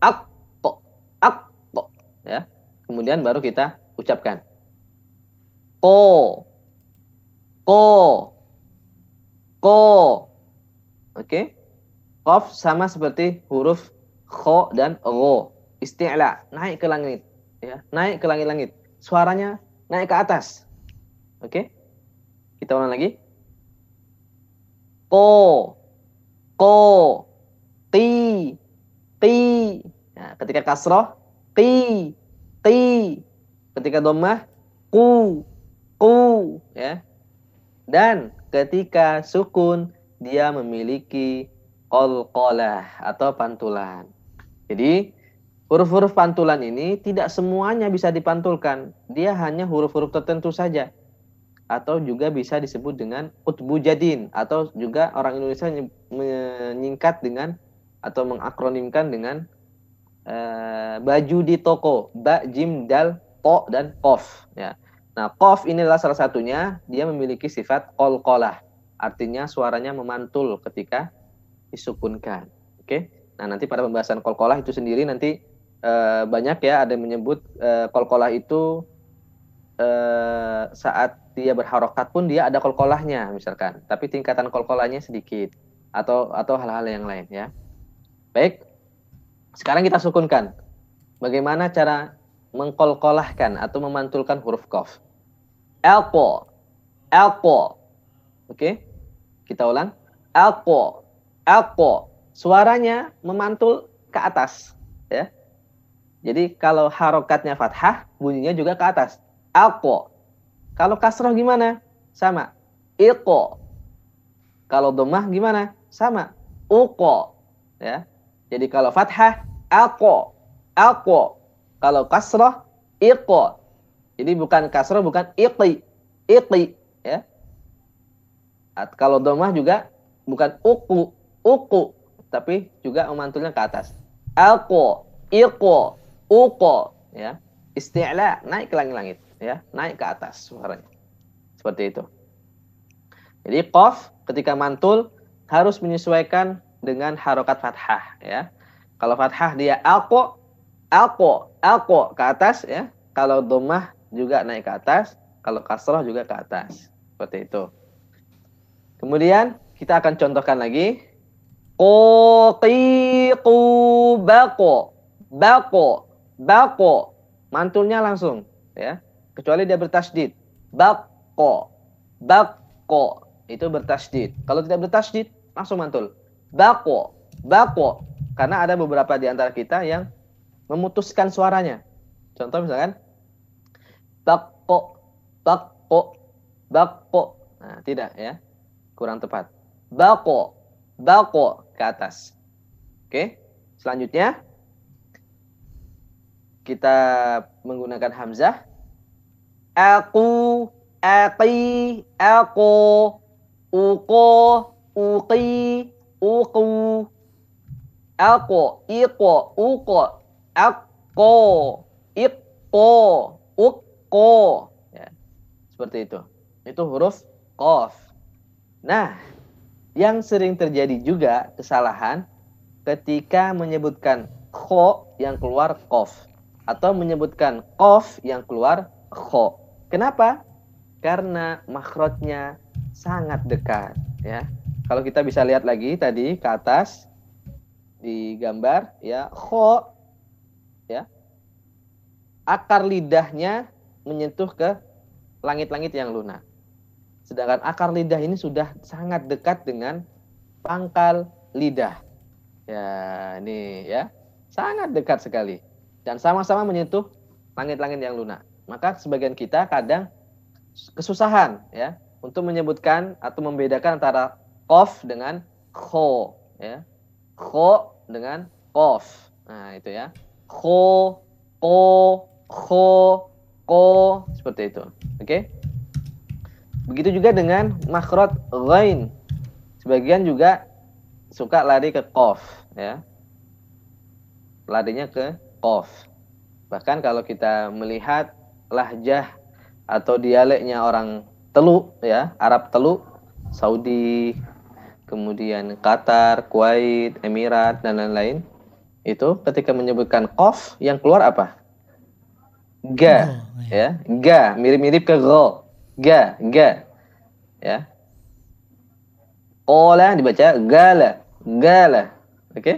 S2: kok ak kok ak kok ya. Kemudian baru kita ucapkan. Ko. Ko. Ko. Oke. Qaf sama seperti huruf kho dan ro. Isti'la, naik ke langit ya, naik ke langit-langit. Suaranya naik ke atas. Oke? Kita ulang lagi. Ko. Ko. Ti. Ti. Nah, ketika kasroh. Ti. Ti. Ketika domah. Ku. Ku. Ya. Dan ketika sukun. Dia memiliki kolkolah atau pantulan. Jadi huruf-huruf pantulan ini tidak semuanya bisa dipantulkan. Dia hanya huruf-huruf tertentu saja atau juga bisa disebut dengan utbu jadin atau juga orang Indonesia menyingkat dengan atau mengakronimkan dengan uh, baju di toko ba jim dal to dan kof ya nah kof inilah salah satunya dia memiliki sifat kolkolah artinya suaranya memantul ketika disukunkan oke nah nanti pada pembahasan kolkolah itu sendiri nanti uh, banyak ya ada yang menyebut uh, kolkolah itu uh, saat dia berharokat pun dia ada kolkolahnya misalkan, tapi tingkatan kolkolahnya sedikit atau atau hal-hal yang lain ya. Baik, sekarang kita sukunkan. Bagaimana cara mengkolkolahkan atau memantulkan huruf kof? Elko, elko. Oke, kita ulang. Elko, elko. Suaranya memantul ke atas, ya. Jadi kalau harokatnya fathah, bunyinya juga ke atas. Elko, kalau kasroh gimana? Sama. Iqo. Kalau domah gimana? Sama. Uqo. Ya. Jadi kalau fathah, alqo. Alqo. Kalau kasroh, iqo. Jadi bukan kasroh, bukan iqi. Iqi. Ya. At, kalau domah juga bukan uku. Uku. Tapi juga memantulnya ke atas. Alqo. Iqo. Uqo. Ya. Isti'la. Naik ke langit-langit ya naik ke atas suaranya seperti itu jadi qaf ketika mantul harus menyesuaikan dengan harokat fathah ya Kalau fathah dia alko, alko, alko ke atas ya. Kalau domah juga naik ke atas. Kalau kasroh juga ke atas. Seperti itu. Kemudian kita akan contohkan lagi. Qoqiqu bako. Bako. Bako. Mantulnya langsung. ya Kecuali dia bertasdid. Bako. Bako. Itu bertasdid. Kalau tidak bertasdid, langsung mantul. Bako. Bako. Karena ada beberapa di antara kita yang memutuskan suaranya. Contoh misalkan. Bako. Bako. Bako. Nah, tidak ya. Kurang tepat. Bako. Bako ke atas. Oke. Selanjutnya kita menggunakan hamzah. Aku, aki, aku, uko, uki, uku, aku, iko, uko, aku, iko, uko. Ya. Seperti itu. Itu huruf kof. Nah, yang sering terjadi juga kesalahan ketika menyebutkan kho yang keluar kof atau menyebutkan kof yang keluar kho. Kenapa? Karena makhrajnya sangat dekat ya. Kalau kita bisa lihat lagi tadi ke atas di gambar ya kho ya. Akar lidahnya menyentuh ke langit-langit yang lunak. Sedangkan akar lidah ini sudah sangat dekat dengan pangkal lidah. Ya, ini ya. Sangat dekat sekali. Dan sama-sama menyentuh langit-langit yang lunak. Maka sebagian kita kadang kesusahan ya untuk menyebutkan atau membedakan antara kof dengan kho ya. Kho dengan kof. Nah, itu ya. Kho, ko, kho, ko seperti itu. Oke? Okay? Begitu juga dengan makhraj ghain. Sebagian juga suka lari ke qaf ya. Larinya ke qaf. Bahkan kalau kita melihat lahjah atau dialeknya orang Teluk ya, Arab Teluk, Saudi, kemudian Qatar, Kuwait, Emirat dan lain-lain. Itu ketika menyebutkan qaf yang keluar apa? Ga, oh, ya. ya. Ga, mirip-mirip ke gha ga ga ya Ola dibaca gala gala oke okay?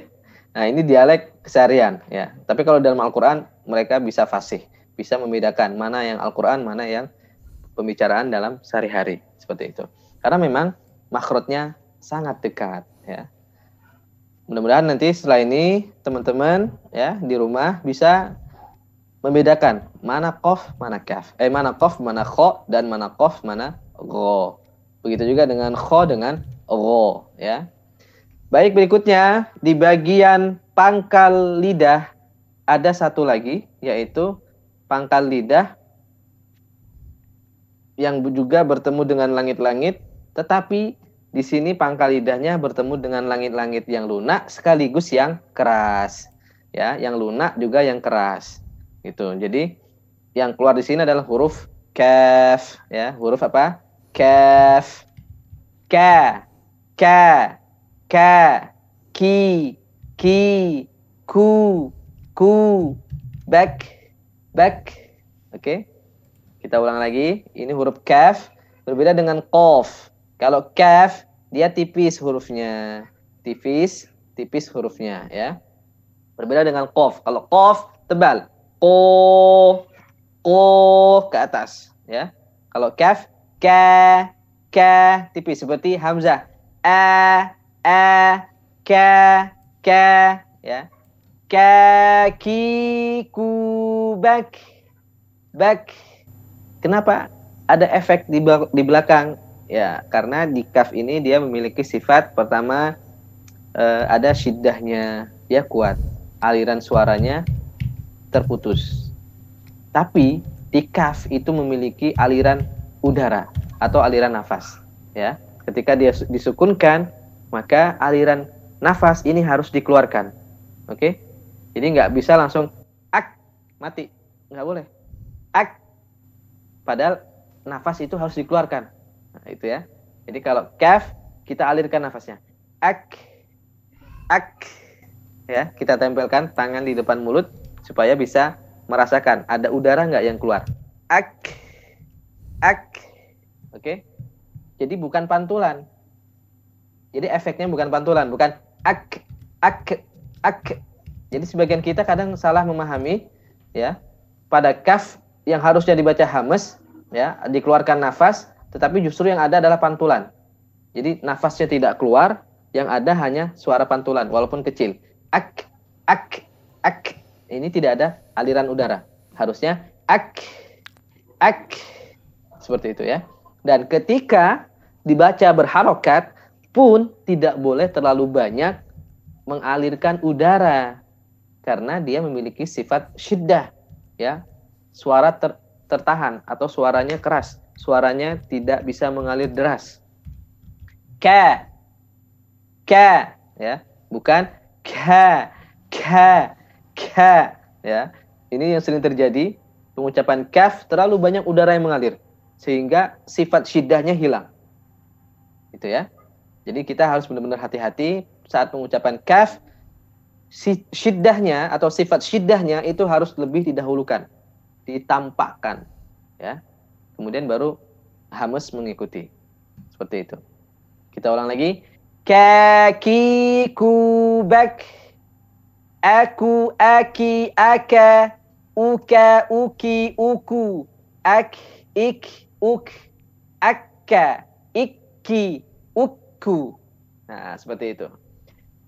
S2: nah ini dialek keseharian ya tapi kalau dalam Al-Qur'an mereka bisa fasih bisa membedakan mana yang Al-Qur'an mana yang pembicaraan dalam sehari-hari seperti itu karena memang makhrotnya sangat dekat ya mudah-mudahan nanti setelah ini teman-teman ya di rumah bisa membedakan mana kof, mana kaf. Eh mana kof, mana kho dan mana kof, mana ro. Begitu juga dengan kho dengan ro, ya. Baik berikutnya di bagian pangkal lidah ada satu lagi yaitu pangkal lidah yang juga bertemu dengan langit-langit tetapi di sini pangkal lidahnya bertemu dengan langit-langit yang lunak sekaligus yang keras ya yang lunak juga yang keras Gitu. Jadi yang keluar di sini adalah huruf kaf ya, huruf apa? Kaf. Ka. Ka. Ka. Ki. Ki. Ku. Ku. Back. Back. Oke. Okay. Kita ulang lagi. Ini huruf kaf berbeda dengan kof. Kalau kaf dia tipis hurufnya. Tipis, tipis hurufnya ya. Berbeda dengan kof. Kalau kof tebal ko ko ke atas ya. Kalau kaf ka ka tipis seperti hamzah a a ka ka ya. Kaki kubak bak. Kenapa ada efek di belakang? Ya, karena di kaf ini dia memiliki sifat pertama eh, ada syiddahnya, dia kuat. Aliran suaranya terputus. Tapi di kaf itu memiliki aliran udara atau aliran nafas. Ya, ketika dia disukunkan, maka aliran nafas ini harus dikeluarkan. Oke, jadi nggak bisa langsung ak mati, nggak boleh. Ak, padahal nafas itu harus dikeluarkan. Nah, itu ya. Jadi kalau kaf kita alirkan nafasnya. Ak, ak, ya kita tempelkan tangan di depan mulut supaya bisa merasakan ada udara nggak yang keluar. Ak, ak, oke. Jadi bukan pantulan. Jadi efeknya bukan pantulan, bukan ak, ak, ak. Jadi sebagian kita kadang salah memahami ya pada kaf yang harusnya dibaca hames ya dikeluarkan nafas tetapi justru yang ada adalah pantulan. Jadi nafasnya tidak keluar, yang ada hanya suara pantulan walaupun kecil. Ak, ak, ak. Ini tidak ada aliran udara. Harusnya ak, ak. Seperti itu ya. Dan ketika dibaca berharokat pun tidak boleh terlalu banyak mengalirkan udara karena dia memiliki sifat syiddah ya. Suara ter, tertahan atau suaranya keras, suaranya tidak bisa mengalir deras. Ka, ka, ya, bukan ka, ka, ka, ya. Ini yang sering terjadi pengucapan kaf terlalu banyak udara yang mengalir sehingga sifat syiddahnya hilang. Itu ya. Jadi kita harus benar-benar hati-hati saat pengucapan kaf syiddahnya atau sifat syiddahnya itu harus lebih didahulukan ditampakkan ya kemudian baru hamus mengikuti. Seperti itu. Kita ulang lagi. Kaki kubak aku aki aka uka uki uku. Ak ik uk. Akka iki uku. Nah seperti itu.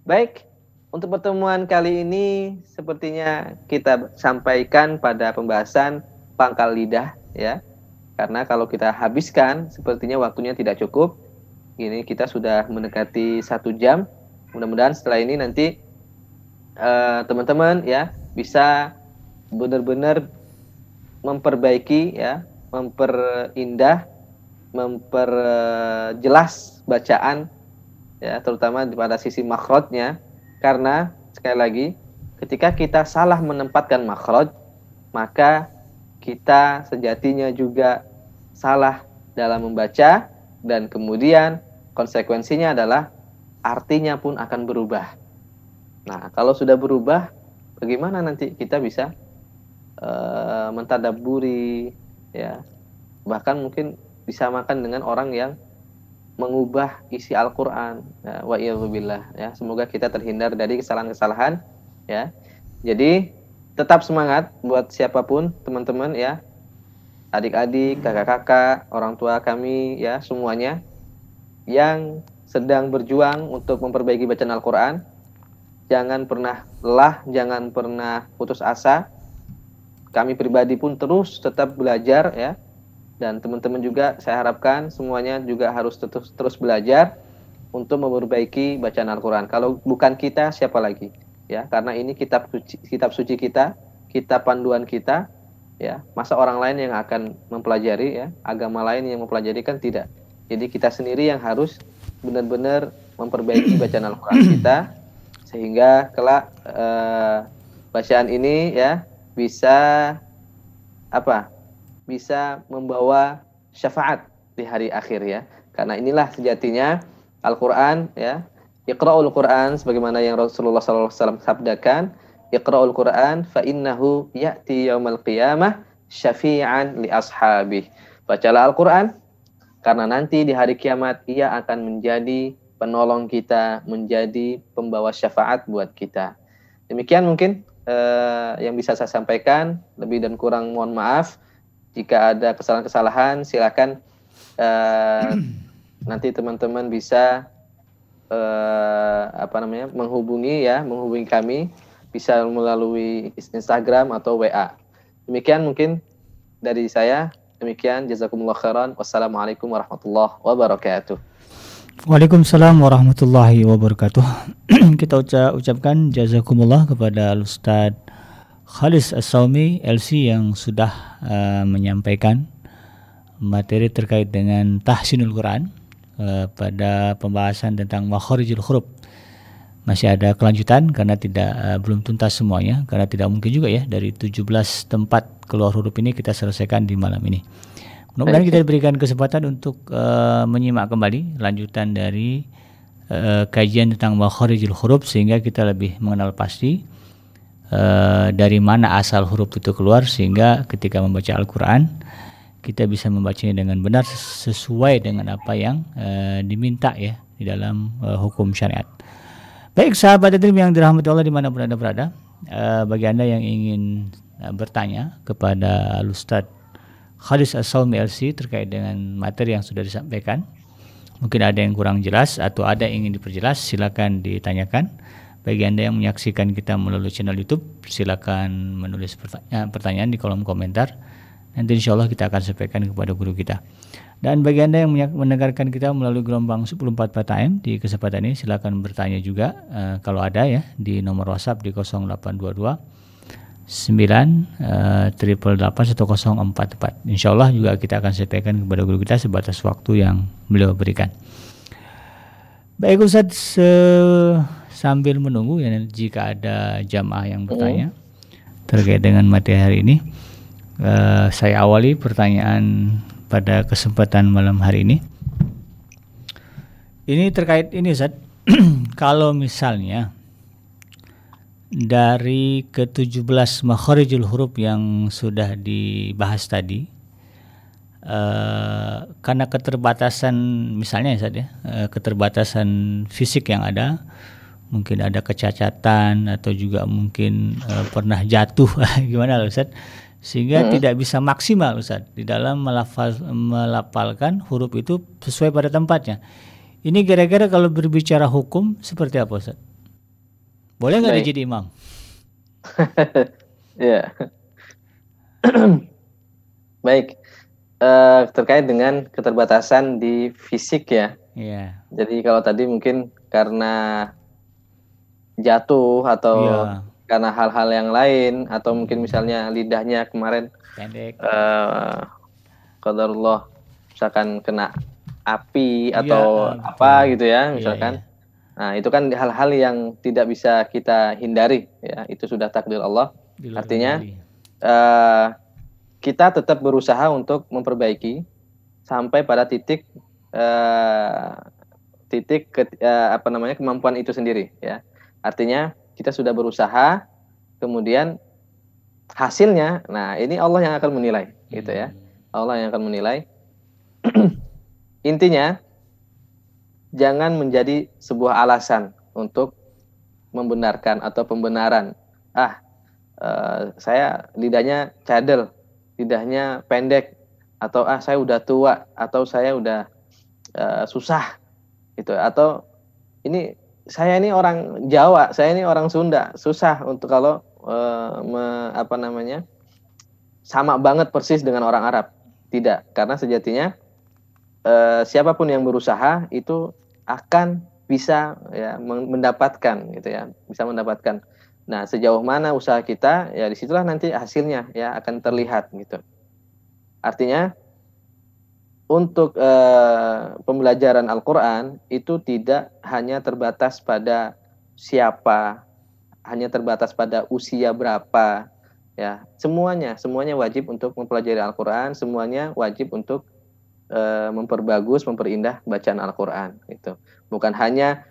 S2: Baik untuk pertemuan kali ini sepertinya kita sampaikan pada pembahasan pangkal lidah ya. Karena kalau kita habiskan sepertinya waktunya tidak cukup. Ini kita sudah mendekati satu jam. Mudah-mudahan setelah ini nanti eh, teman-teman uh, ya bisa benar-benar memperbaiki ya, memperindah, memperjelas bacaan ya, terutama pada sisi makhrajnya karena sekali lagi ketika kita salah menempatkan makhraj maka kita sejatinya juga salah dalam membaca dan kemudian konsekuensinya adalah artinya pun akan berubah. Nah, kalau sudah berubah, bagaimana nanti kita bisa uh, mentadaburi ya. Bahkan mungkin disamakan dengan orang yang mengubah isi Al-Qur'an. Ya, wa ya. Semoga kita terhindar dari kesalahan-kesalahan ya. Jadi tetap semangat buat siapa pun teman-teman ya. Adik-adik, kakak-kakak, orang tua kami ya semuanya yang sedang berjuang untuk memperbaiki bacaan Al-Qur'an. Jangan pernah lelah, jangan pernah putus asa. Kami pribadi pun terus tetap belajar ya dan teman-teman juga saya harapkan semuanya juga harus terus terus belajar untuk memperbaiki bacaan Al-Qur'an. Kalau bukan kita siapa lagi? Ya, karena ini kitab suci kitab suci kita, kitab panduan kita, ya. Masa orang lain yang akan mempelajari ya, agama lain yang mempelajari kan tidak. Jadi kita sendiri yang harus benar-benar memperbaiki bacaan Al-Qur'an kita sehingga kelak eh, bacaan ini ya bisa apa? bisa membawa syafaat di hari akhir ya. Karena inilah sejatinya Al-Qur'an ya. Iqra'ul Qur'an sebagaimana yang Rasulullah SAW sabdakan, Iqra'ul Qur'an fa innahu ya'ti yaumal qiyamah syafi'an li ashabih. Bacalah Al-Qur'an karena nanti di hari kiamat ia akan menjadi penolong kita, menjadi pembawa syafaat buat kita. Demikian mungkin uh, yang bisa saya sampaikan. Lebih dan kurang mohon maaf. Jika ada kesalahan-kesalahan, silakan uh, nanti teman-teman bisa uh, apa namanya menghubungi ya, menghubungi kami bisa melalui Instagram atau WA. Demikian mungkin dari saya. Demikian jazakumullah khairan. Wassalamualaikum warahmatullahi wabarakatuh.
S1: Waalaikumsalam warahmatullahi wabarakatuh. Kita ucap, ucapkan jazakumullah kepada Ustaz Khalis As-Saumi LC yang sudah uh, menyampaikan materi terkait dengan tahsinul Quran uh, pada pembahasan tentang makharijul huruf. Masih ada kelanjutan karena tidak uh, belum tuntas semuanya karena tidak mungkin juga ya dari 17 tempat keluar huruf ini kita selesaikan di malam ini. Mudah-mudahan kita diberikan kesempatan untuk uh, menyimak kembali lanjutan dari uh, kajian tentang makharijul huruf sehingga kita lebih mengenal pasti uh, dari mana asal huruf itu keluar sehingga ketika membaca Al-Qur'an kita bisa membacanya dengan benar sesuai dengan apa yang uh, diminta ya di dalam uh, hukum syariat. Baik sahabat Adrim yang dirahmati Allah di mana pun anda berada, uh, bagi anda yang ingin uh, bertanya kepada Ustadz Khalis As-Salmi LC terkait dengan materi yang sudah disampaikan. Mungkin ada yang kurang jelas atau ada yang ingin diperjelas, silakan ditanyakan. Bagi Anda yang menyaksikan kita melalui channel YouTube, silakan menulis pertanyaan di kolom komentar. Nanti insya Allah kita akan sampaikan kepada guru kita. Dan bagi Anda yang mendengarkan kita melalui gelombang 104 AM di kesempatan ini silakan bertanya juga uh, kalau ada ya di nomor WhatsApp di 0822 sembilan eh, triple delapan satu kosong empat empat. Insya Allah juga kita akan sampaikan kepada guru kita sebatas waktu yang beliau berikan. Baik Ustaz, sambil menunggu ya jika ada jamaah yang bertanya terkait dengan materi hari ini, uh, saya awali pertanyaan pada kesempatan malam hari ini. Ini terkait ini Ustaz, kalau misalnya dari ke-17 makharijul huruf yang sudah dibahas tadi uh, karena keterbatasan misalnya ya ya uh, keterbatasan fisik yang ada mungkin ada kecacatan atau juga mungkin uh, pernah jatuh gimana loh Ustaz sehingga hmm. tidak bisa maksimal Ustaz di dalam melafal, melafalkan huruf itu sesuai pada tempatnya. Ini kira-kira kalau berbicara hukum seperti apa Ustaz? Boleh nggak jadi imam?
S2: ya. Baik. Uh, terkait dengan keterbatasan di fisik ya.
S1: Iya.
S2: Jadi kalau tadi mungkin karena jatuh atau yeah. Karena hal-hal yang lain atau mungkin misalnya lidahnya kemarin
S1: pendek.
S2: Uh, Allah misalkan kena api atau yeah, apa betul. gitu ya iya, misalkan. Yeah, yeah Nah, itu kan hal-hal yang tidak bisa kita hindari ya, itu sudah takdir Allah. Artinya uh, kita tetap berusaha untuk memperbaiki sampai pada titik uh, titik ke, uh, apa namanya kemampuan itu sendiri ya. Artinya kita sudah berusaha kemudian hasilnya nah ini Allah yang akan menilai gitu ya. Allah yang akan menilai. Intinya jangan menjadi sebuah alasan untuk membenarkan atau pembenaran. Ah, uh, saya lidahnya cadel, lidahnya pendek, atau ah saya udah tua, atau saya udah uh, susah, gitu. Atau ini saya ini orang Jawa, saya ini orang Sunda, susah untuk kalau uh, me, apa namanya sama banget persis dengan orang Arab. Tidak, karena sejatinya uh, siapa pun yang berusaha itu akan bisa ya mendapatkan gitu ya bisa mendapatkan. Nah sejauh mana usaha kita ya di situlah nanti hasilnya ya akan terlihat gitu. Artinya untuk eh, pembelajaran Al-Quran itu tidak hanya terbatas pada siapa hanya terbatas pada usia berapa ya semuanya semuanya wajib untuk mempelajari Al-Quran semuanya wajib untuk e, memperbagus, memperindah bacaan Al-Quran. Itu bukan hanya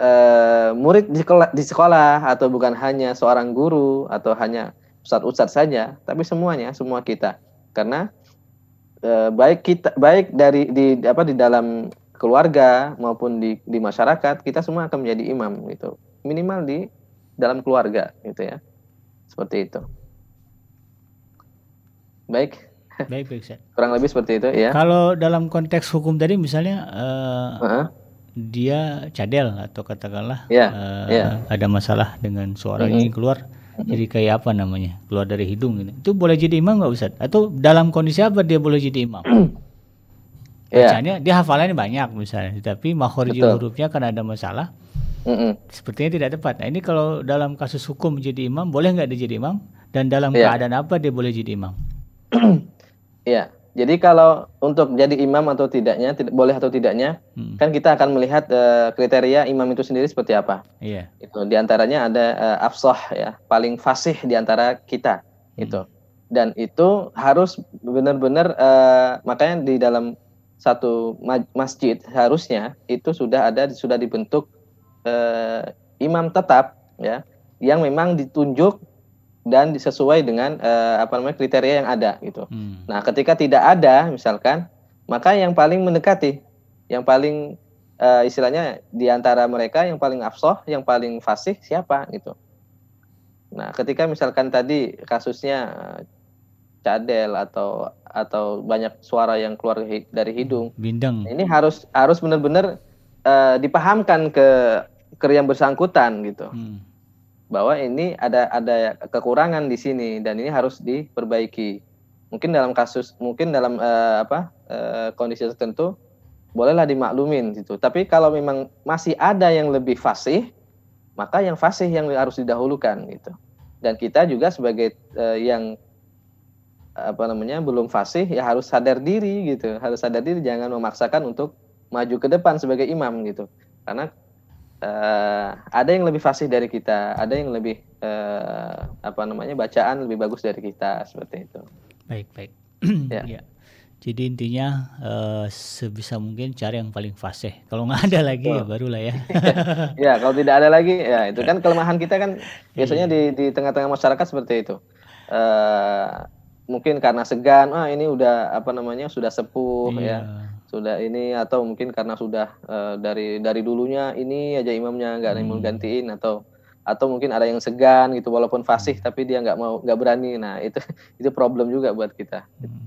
S2: e, murid di sekolah, di sekolah atau bukan hanya seorang guru atau hanya ustadz-ustadz saja, tapi semuanya, semua kita. Karena e, baik kita, baik dari di apa di dalam keluarga maupun di di masyarakat, kita semua akan menjadi imam gitu. Minimal di dalam keluarga gitu ya. Seperti itu. Baik.
S1: Baik, baik, Ustaz.
S2: Kurang lebih seperti itu ya.
S1: Kalau dalam konteks hukum tadi misalnya uh, uh-huh. dia cadel atau katakanlah yeah, uh, yeah. ada masalah dengan suaranya uh-huh. keluar uh-huh. Jadi kayak apa namanya? Keluar dari hidung gitu. Itu boleh jadi imam nggak Ustaz? Atau dalam kondisi apa dia boleh jadi imam? yeah. Bacanya dia hafalannya banyak misalnya, tapi makhorijul hurufnya karena ada masalah. Mm-mm. Sepertinya tidak tepat. Nah ini kalau dalam kasus hukum menjadi imam, boleh nggak dia jadi imam? Dan dalam yeah. keadaan apa dia boleh jadi imam?
S2: Iya. Jadi kalau untuk jadi imam atau tidaknya, tidak boleh atau tidaknya, hmm. kan kita akan melihat uh, kriteria imam itu sendiri seperti apa.
S1: Iya.
S2: Itu di antaranya ada uh, afsah ya, paling fasih di antara kita hmm. itu. Dan itu harus benar-benar uh, makanya di dalam satu masjid harusnya itu sudah ada sudah dibentuk uh, imam tetap ya yang memang ditunjuk dan disesuai dengan uh, apa namanya kriteria yang ada gitu. Hmm. Nah, ketika tidak ada misalkan, maka yang paling mendekati, yang paling uh, istilahnya di antara mereka yang paling afsoh, yang paling fasih siapa gitu. Nah, ketika misalkan tadi kasusnya cadel atau atau banyak suara yang keluar dari hidung.
S1: Bindeng.
S2: Ini harus harus benar-benar uh, dipahamkan ke ke yang bersangkutan gitu. Hmm. Bahwa ini ada ada kekurangan di sini dan ini harus diperbaiki. Mungkin dalam kasus mungkin dalam uh, apa uh, kondisi tertentu bolehlah dimaklumin gitu. Tapi kalau memang masih ada yang lebih fasih, maka yang fasih yang harus didahulukan gitu. Dan kita juga sebagai uh, yang apa namanya belum fasih ya harus sadar diri gitu harus sadar diri jangan memaksakan untuk maju ke depan sebagai imam gitu karena uh, ada yang lebih fasih dari kita ada yang lebih uh, apa namanya bacaan lebih bagus dari kita seperti itu
S1: baik baik ya. ya jadi intinya uh, sebisa mungkin cari yang paling fasih kalau nggak ada lagi oh. ya barulah ya
S2: ya kalau tidak ada lagi ya itu kan kelemahan kita kan biasanya iya. di di tengah-tengah masyarakat seperti itu uh, mungkin karena segan ah ini udah apa namanya sudah sepuh ya. iya. ya sudah ini atau mungkin karena sudah uh, dari dari dulunya ini aja imamnya nggak yang mau hmm. gantiin atau atau mungkin ada yang segan gitu walaupun fasih hmm. tapi dia nggak mau nggak berani nah itu itu problem juga buat kita hmm.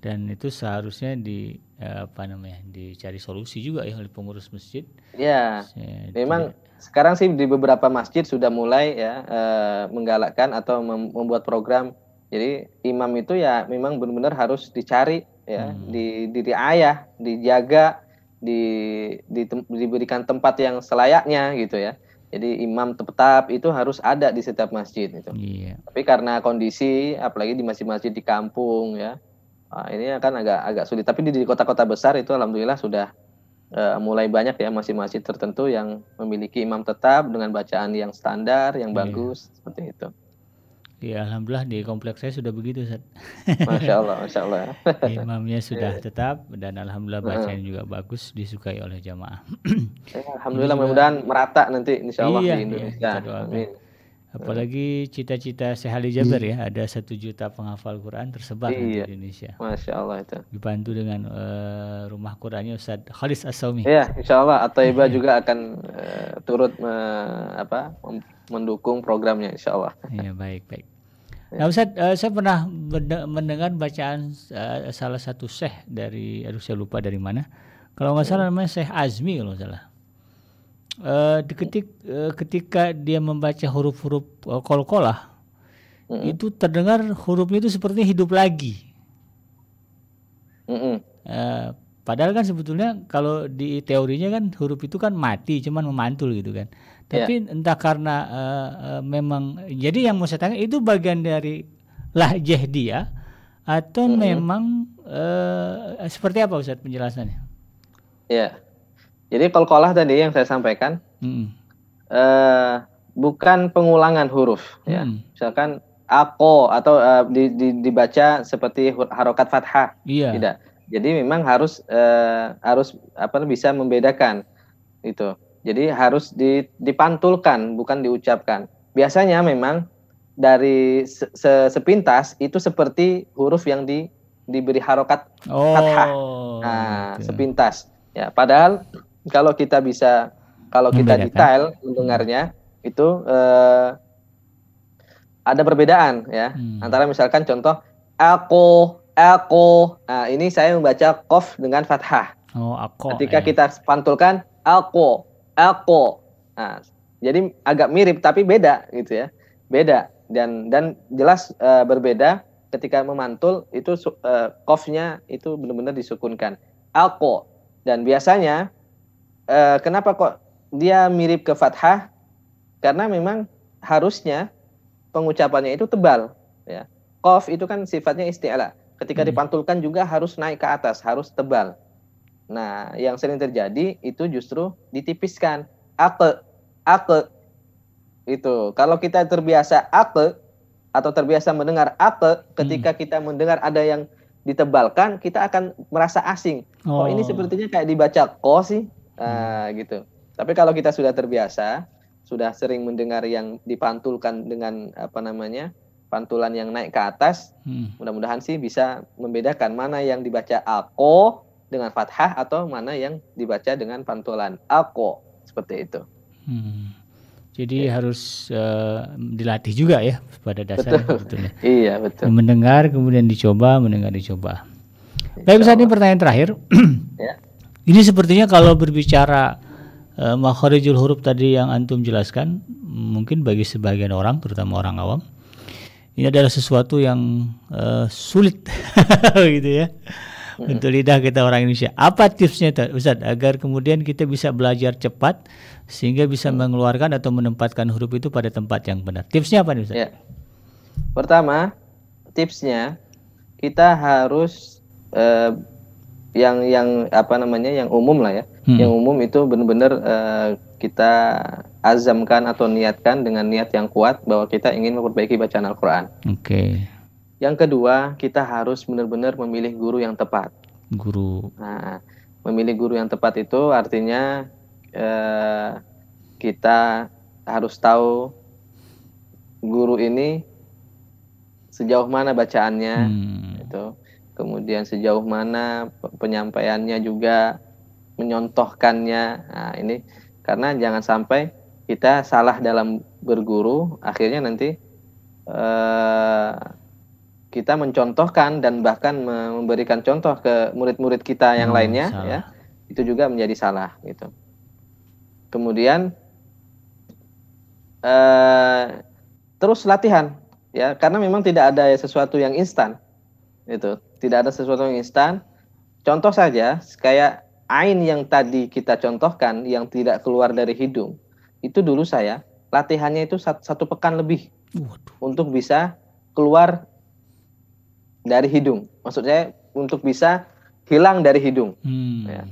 S1: dan itu seharusnya di eh, apa namanya dicari solusi juga ya oleh pengurus masjid
S2: ya memang sekarang sih di beberapa masjid sudah mulai ya uh, menggalakkan atau mem membuat program jadi imam itu ya memang benar-benar harus dicari ya, hmm. di diri ayah, dijaga, di, di diberikan tempat yang selayaknya gitu ya. Jadi imam tetap itu harus ada di setiap masjid itu. Yeah. Tapi karena kondisi apalagi di masjid-masjid di kampung ya. Nah, ini akan agak agak sulit. Tapi di kota-kota besar itu alhamdulillah sudah uh, mulai banyak ya masjid-masjid tertentu yang memiliki imam tetap dengan bacaan yang standar, yang yeah. bagus seperti itu.
S1: Ya alhamdulillah di kompleks saya sudah begitu Ustaz.
S2: Masya Allah, Masya Allah.
S1: Imamnya sudah iya. tetap dan alhamdulillah bacaan juga bagus disukai oleh jamaah.
S2: Ya, alhamdulillah mudah-mudahan merata nanti insya Allah iya, di iya, Indonesia. Iya, Amin.
S1: Apalagi cita-cita Sehali Jabar ya, ada satu juta penghafal Quran tersebar iya. di Indonesia.
S2: Masya Allah itu.
S1: Dibantu dengan uh, rumah Qurannya Ustaz Khalis Asaumi.
S2: Iya, insya Allah atau Iba juga akan uh, turut uh, apa mendukung programnya insya Allah.
S1: Iya baik baik. Nah Ustaz, uh, saya pernah mendengar bacaan uh, salah satu syekh dari, aduh saya lupa dari mana. Kalau nggak salah namanya Syekh Azmi kalau salah. Uh, ketik, uh, ketika dia membaca huruf-huruf uh, kol-kolah, mm -hmm. itu terdengar hurufnya itu seperti hidup lagi. Mm -hmm. uh, padahal kan sebetulnya kalau di teorinya kan huruf itu kan mati, cuman memantul gitu kan. Tapi yeah. entah karena uh, uh, memang jadi yang mau saya tanya itu bagian dari lahjah dia atau mm -hmm. memang uh, seperti apa Ustaz penjelasannya?
S2: Ya. Yeah. Jadi kolkolah tadi yang saya sampaikan mm -hmm. uh, bukan pengulangan huruf mm. ya. Misalkan ako atau uh, di, di, dibaca seperti harokat fathah. Iya. Tidak. Jadi memang harus uh, harus apa bisa membedakan itu. Jadi harus dipantulkan bukan diucapkan. Biasanya memang dari se sepintas itu seperti huruf yang di diberi harokat oh, fathah. Nah, okay. sepintas. Ya, padahal kalau kita bisa kalau kita detail mendengarnya itu eh, ada perbedaan ya hmm. antara misalkan contoh aku aku nah ini saya membaca kof dengan fathah oh aku ketika ya. kita pantulkan aku Elko. Nah, jadi agak mirip tapi beda gitu ya. Beda dan dan jelas uh, berbeda ketika memantul itu uh, kofnya itu benar-benar disukunkan. Elko. Dan biasanya uh, kenapa kok dia mirip ke fathah? Karena memang harusnya pengucapannya itu tebal ya. Kof itu kan sifatnya isti'la. Ketika hmm. dipantulkan juga harus naik ke atas, harus tebal. Nah, yang sering terjadi itu justru ditipiskan. Ake, ake. Itu. Kalau kita terbiasa ake atau terbiasa mendengar ake, ketika hmm. kita mendengar ada yang ditebalkan, kita akan merasa asing. Oh, oh ini sepertinya kayak dibaca ko sih, uh, gitu. Tapi kalau kita sudah terbiasa, sudah sering mendengar yang dipantulkan dengan apa namanya pantulan yang naik ke atas, hmm. mudah-mudahan sih bisa membedakan mana yang dibaca ako dengan fathah atau mana yang dibaca dengan pantulan ako seperti itu. Hmm.
S1: Jadi ya. harus uh, dilatih juga ya pada dasarnya
S2: sebetulnya. Iya betul.
S1: Mendengar kemudian dicoba, mendengar dicoba. Baik saat ini pertanyaan terakhir. ya. Ini sepertinya kalau berbicara uh, makharijul huruf tadi yang antum jelaskan, mungkin bagi sebagian orang, terutama orang awam, ini adalah sesuatu yang uh, sulit, gitu ya untuk lidah kita orang Indonesia. Apa tipsnya Ustaz agar kemudian kita bisa belajar cepat sehingga bisa hmm. mengeluarkan atau menempatkan huruf itu pada tempat yang benar. Tipsnya apa nih Ustaz? Ya.
S2: Pertama, tipsnya kita harus uh, yang yang apa namanya yang umum lah ya. Hmm. Yang umum itu benar-benar uh, kita azamkan atau niatkan dengan niat yang kuat bahwa kita ingin memperbaiki bacaan Al-Qur'an.
S1: Oke. Okay.
S2: Yang kedua, kita harus benar-benar memilih guru yang tepat.
S1: Guru.
S2: Nah, memilih guru yang tepat itu artinya eh, kita harus tahu guru ini sejauh mana bacaannya, hmm. itu. Kemudian sejauh mana penyampaiannya juga menyontohkannya. Nah, ini karena jangan sampai kita salah dalam berguru, akhirnya nanti eh, kita mencontohkan dan bahkan memberikan contoh ke murid-murid kita yang hmm, lainnya salah. ya itu juga menjadi salah gitu kemudian eh, terus latihan ya karena memang tidak ada sesuatu yang instan itu tidak ada sesuatu yang instan contoh saja kayak ain yang tadi kita contohkan yang tidak keluar dari hidung itu dulu saya latihannya itu satu, pekan lebih Waduh. untuk bisa keluar dari hidung. Maksud saya untuk bisa hilang dari hidung. Hmm. Ya.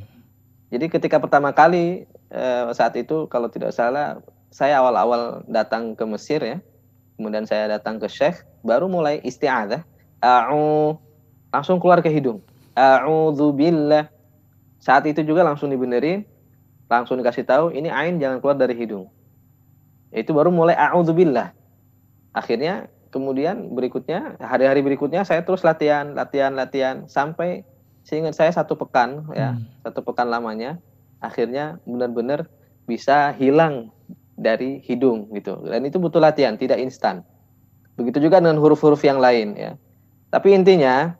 S2: Jadi ketika pertama kali eh, saat itu kalau tidak salah saya awal-awal datang ke Mesir ya, kemudian saya datang ke Syekh, baru mulai isti'adzah, a'u langsung keluar ke hidung. A'udzubillah. Saat itu juga langsung dibenerin, langsung dikasih tahu ini ain jangan keluar dari hidung. Itu baru mulai a'udzubillah. Akhirnya kemudian berikutnya hari-hari berikutnya saya terus latihan latihan latihan sampai seingat saya satu pekan ya hmm. satu pekan lamanya akhirnya benar-benar bisa hilang dari hidung gitu dan itu butuh latihan tidak instan begitu juga dengan huruf-huruf yang lain ya tapi intinya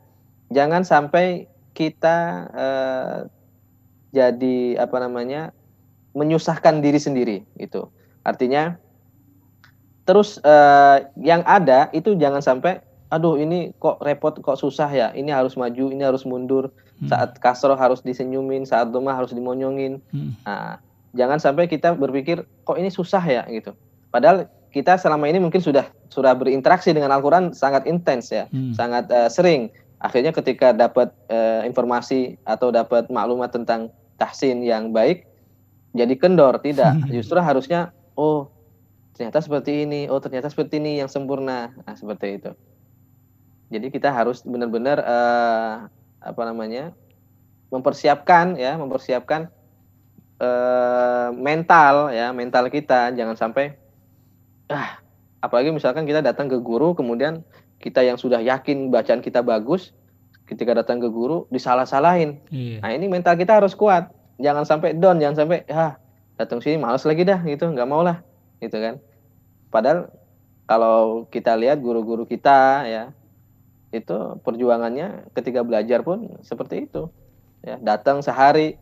S2: jangan sampai kita eh, jadi apa namanya menyusahkan diri sendiri itu artinya terus uh, yang ada itu jangan sampai aduh ini kok repot kok susah ya. Ini harus maju ini harus mundur. Hmm. saat kasro harus disenyumin saat doma harus dimonyongin. Hmm. nah, jangan sampai kita berpikir kok ini susah ya? Gitu. Padahal kita selama ini mungkin sudah sudah berinteraksi dengan Al-Quran sangat intens ya hmm. sangat uh, sering akhirnya ketika dapat uh, informasi atau dapat maklumat tentang tahsin yang baik jadi kendor. Tidak. Justru harusnya oh ternyata seperti ini oh ternyata seperti ini yang sempurna. Nah seperti itu. Jadi kita harus benar-benar uh, apa namanya mempersiapkan ya mempersiapkan uh, mental ya mental kita. Jangan sampai ah apalagi misalkan kita datang ke guru kemudian kita yang sudah yakin bacaan kita bagus ketika datang ke guru disalah-salahin iya. nah ini mental kita harus kuat jangan sampai down jangan sampai ah datang sini males lagi dah gitu nggak mau lah gitu kan Padahal kalau kita lihat guru-guru kita ya itu perjuangannya ketika belajar pun seperti itu. Ya, datang sehari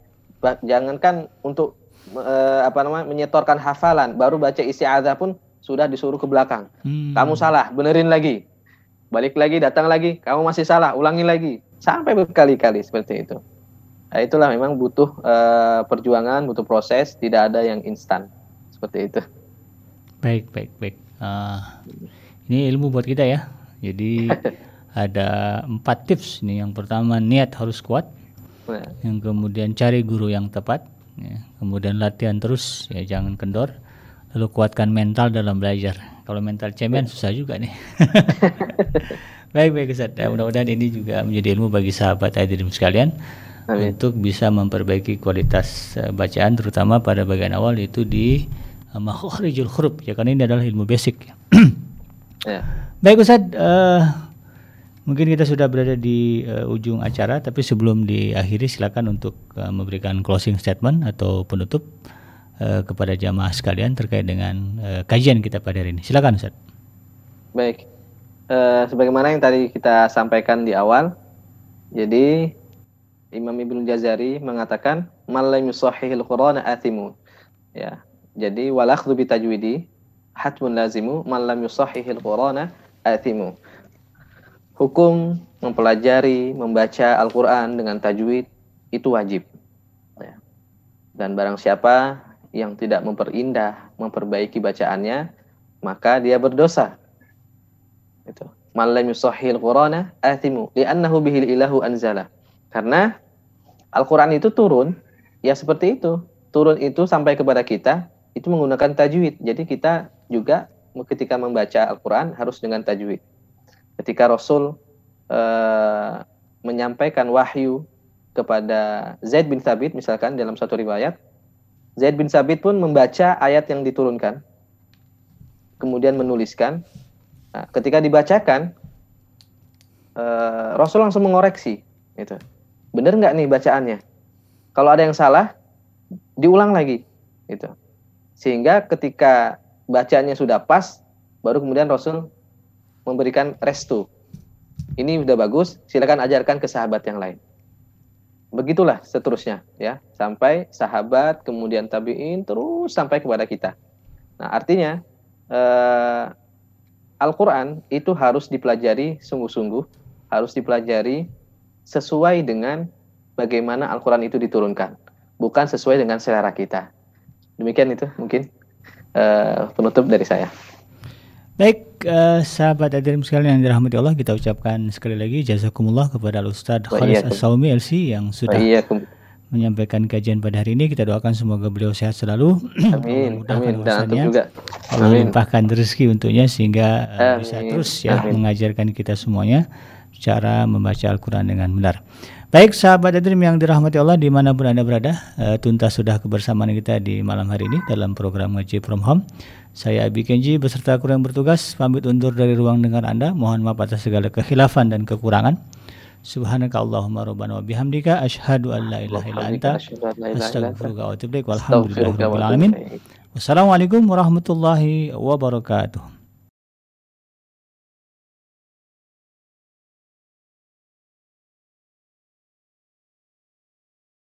S2: jangankan untuk e, apa namanya menyetorkan hafalan, baru baca isi isti'adzah pun sudah disuruh ke belakang. Hmm. Kamu salah, benerin lagi. Balik lagi, datang lagi, kamu masih salah, ulangi lagi. Sampai berkali-kali seperti itu. Nah, itulah memang butuh e, perjuangan, butuh proses, tidak ada yang instan. Seperti itu.
S1: Baik, baik, baik. Uh, ini ilmu buat kita ya. Jadi ada empat tips nih. Yang pertama niat harus kuat. Yang kemudian cari guru yang tepat. Ya. Kemudian latihan terus, ya jangan kendor. Lalu kuatkan mental dalam belajar. Kalau mental cemen susah juga nih. baik baik Ustaz. Ya, mudah-mudahan ini juga menjadi ilmu bagi sahabat hadirin sekalian Amin. untuk bisa memperbaiki kualitas uh, bacaan terutama pada bagian awal itu di uh, makhrijul huruf ya karena ini adalah ilmu basic. ya. Baik Ustaz, uh, mungkin kita sudah berada di uh, ujung acara tapi sebelum diakhiri silakan untuk uh, memberikan closing statement atau penutup uh, kepada jamaah sekalian terkait dengan uh, kajian kita pada hari ini. Silakan Ustaz.
S2: Baik uh, sebagaimana yang tadi kita sampaikan di awal, jadi Imam Ibnu Jazari mengatakan malam yusahihil Qur'ana athimu. Ya. Jadi walakhdhu bi tajwidi hatmun lazimu malam yusahihil Qur'ana athimu. Hukum mempelajari, membaca Al-Qur'an dengan tajwid itu wajib. Ya. Dan barang siapa yang tidak memperindah, memperbaiki bacaannya, maka dia berdosa itu. Man lam yusahhil Qur'ana athimu li'annahu bihil ilahu anzala. Karena Al-Qur'an itu turun ya seperti itu. Turun itu sampai kepada kita itu menggunakan tajwid. Jadi kita juga ketika membaca Al-Qur'an harus dengan tajwid. Ketika Rasul uh, menyampaikan wahyu kepada Zaid bin Thabit misalkan dalam satu riwayat Zaid bin Thabit pun membaca ayat yang diturunkan kemudian menuliskan Nah, ketika dibacakan, uh, Rasul langsung mengoreksi, gitu. Bener nggak nih bacaannya? Kalau ada yang salah, diulang lagi, gitu. Sehingga ketika bacaannya sudah pas, baru kemudian Rasul memberikan restu. Ini udah bagus, silakan ajarkan ke sahabat yang lain. Begitulah seterusnya, ya, sampai sahabat, kemudian tabiin, terus sampai kepada kita. Nah, artinya. Uh, Al-Quran itu harus dipelajari sungguh-sungguh, harus dipelajari sesuai dengan bagaimana Al-Quran itu diturunkan, bukan sesuai dengan selera kita. Demikian itu mungkin uh, penutup dari saya.
S1: Baik, uh, sahabat hadirin sekalian yang dirahmati Allah, kita ucapkan sekali lagi jazakumullah kepada Al-Ustaz Khalis As-Saumi LC yang sudah menyampaikan kajian pada hari ini. Kita doakan semoga beliau sehat selalu.
S2: Amin. amin. Dan juga.
S1: Allah limpahkan rezeki untuknya sehingga uh, bisa terus ya amin. mengajarkan kita semuanya cara membaca Al-Quran dengan benar. Baik sahabat hadirin yang dirahmati Allah di mana pun anda berada, uh, tuntas sudah kebersamaan kita di malam hari ini dalam program Ngaji From Home. Saya Abi Kenji beserta kru yang bertugas pamit undur dari ruang dengar anda. Mohon maaf atas segala kekhilafan dan kekurangan. Subhanaka Allahumma rabbana wa bihamdika asyhadu an la ilaha illa anta astaghfiruka wa atubu ilaik walhamdulillahi alamin. Wassalamualaikum warahmatullahi wabarakatuh.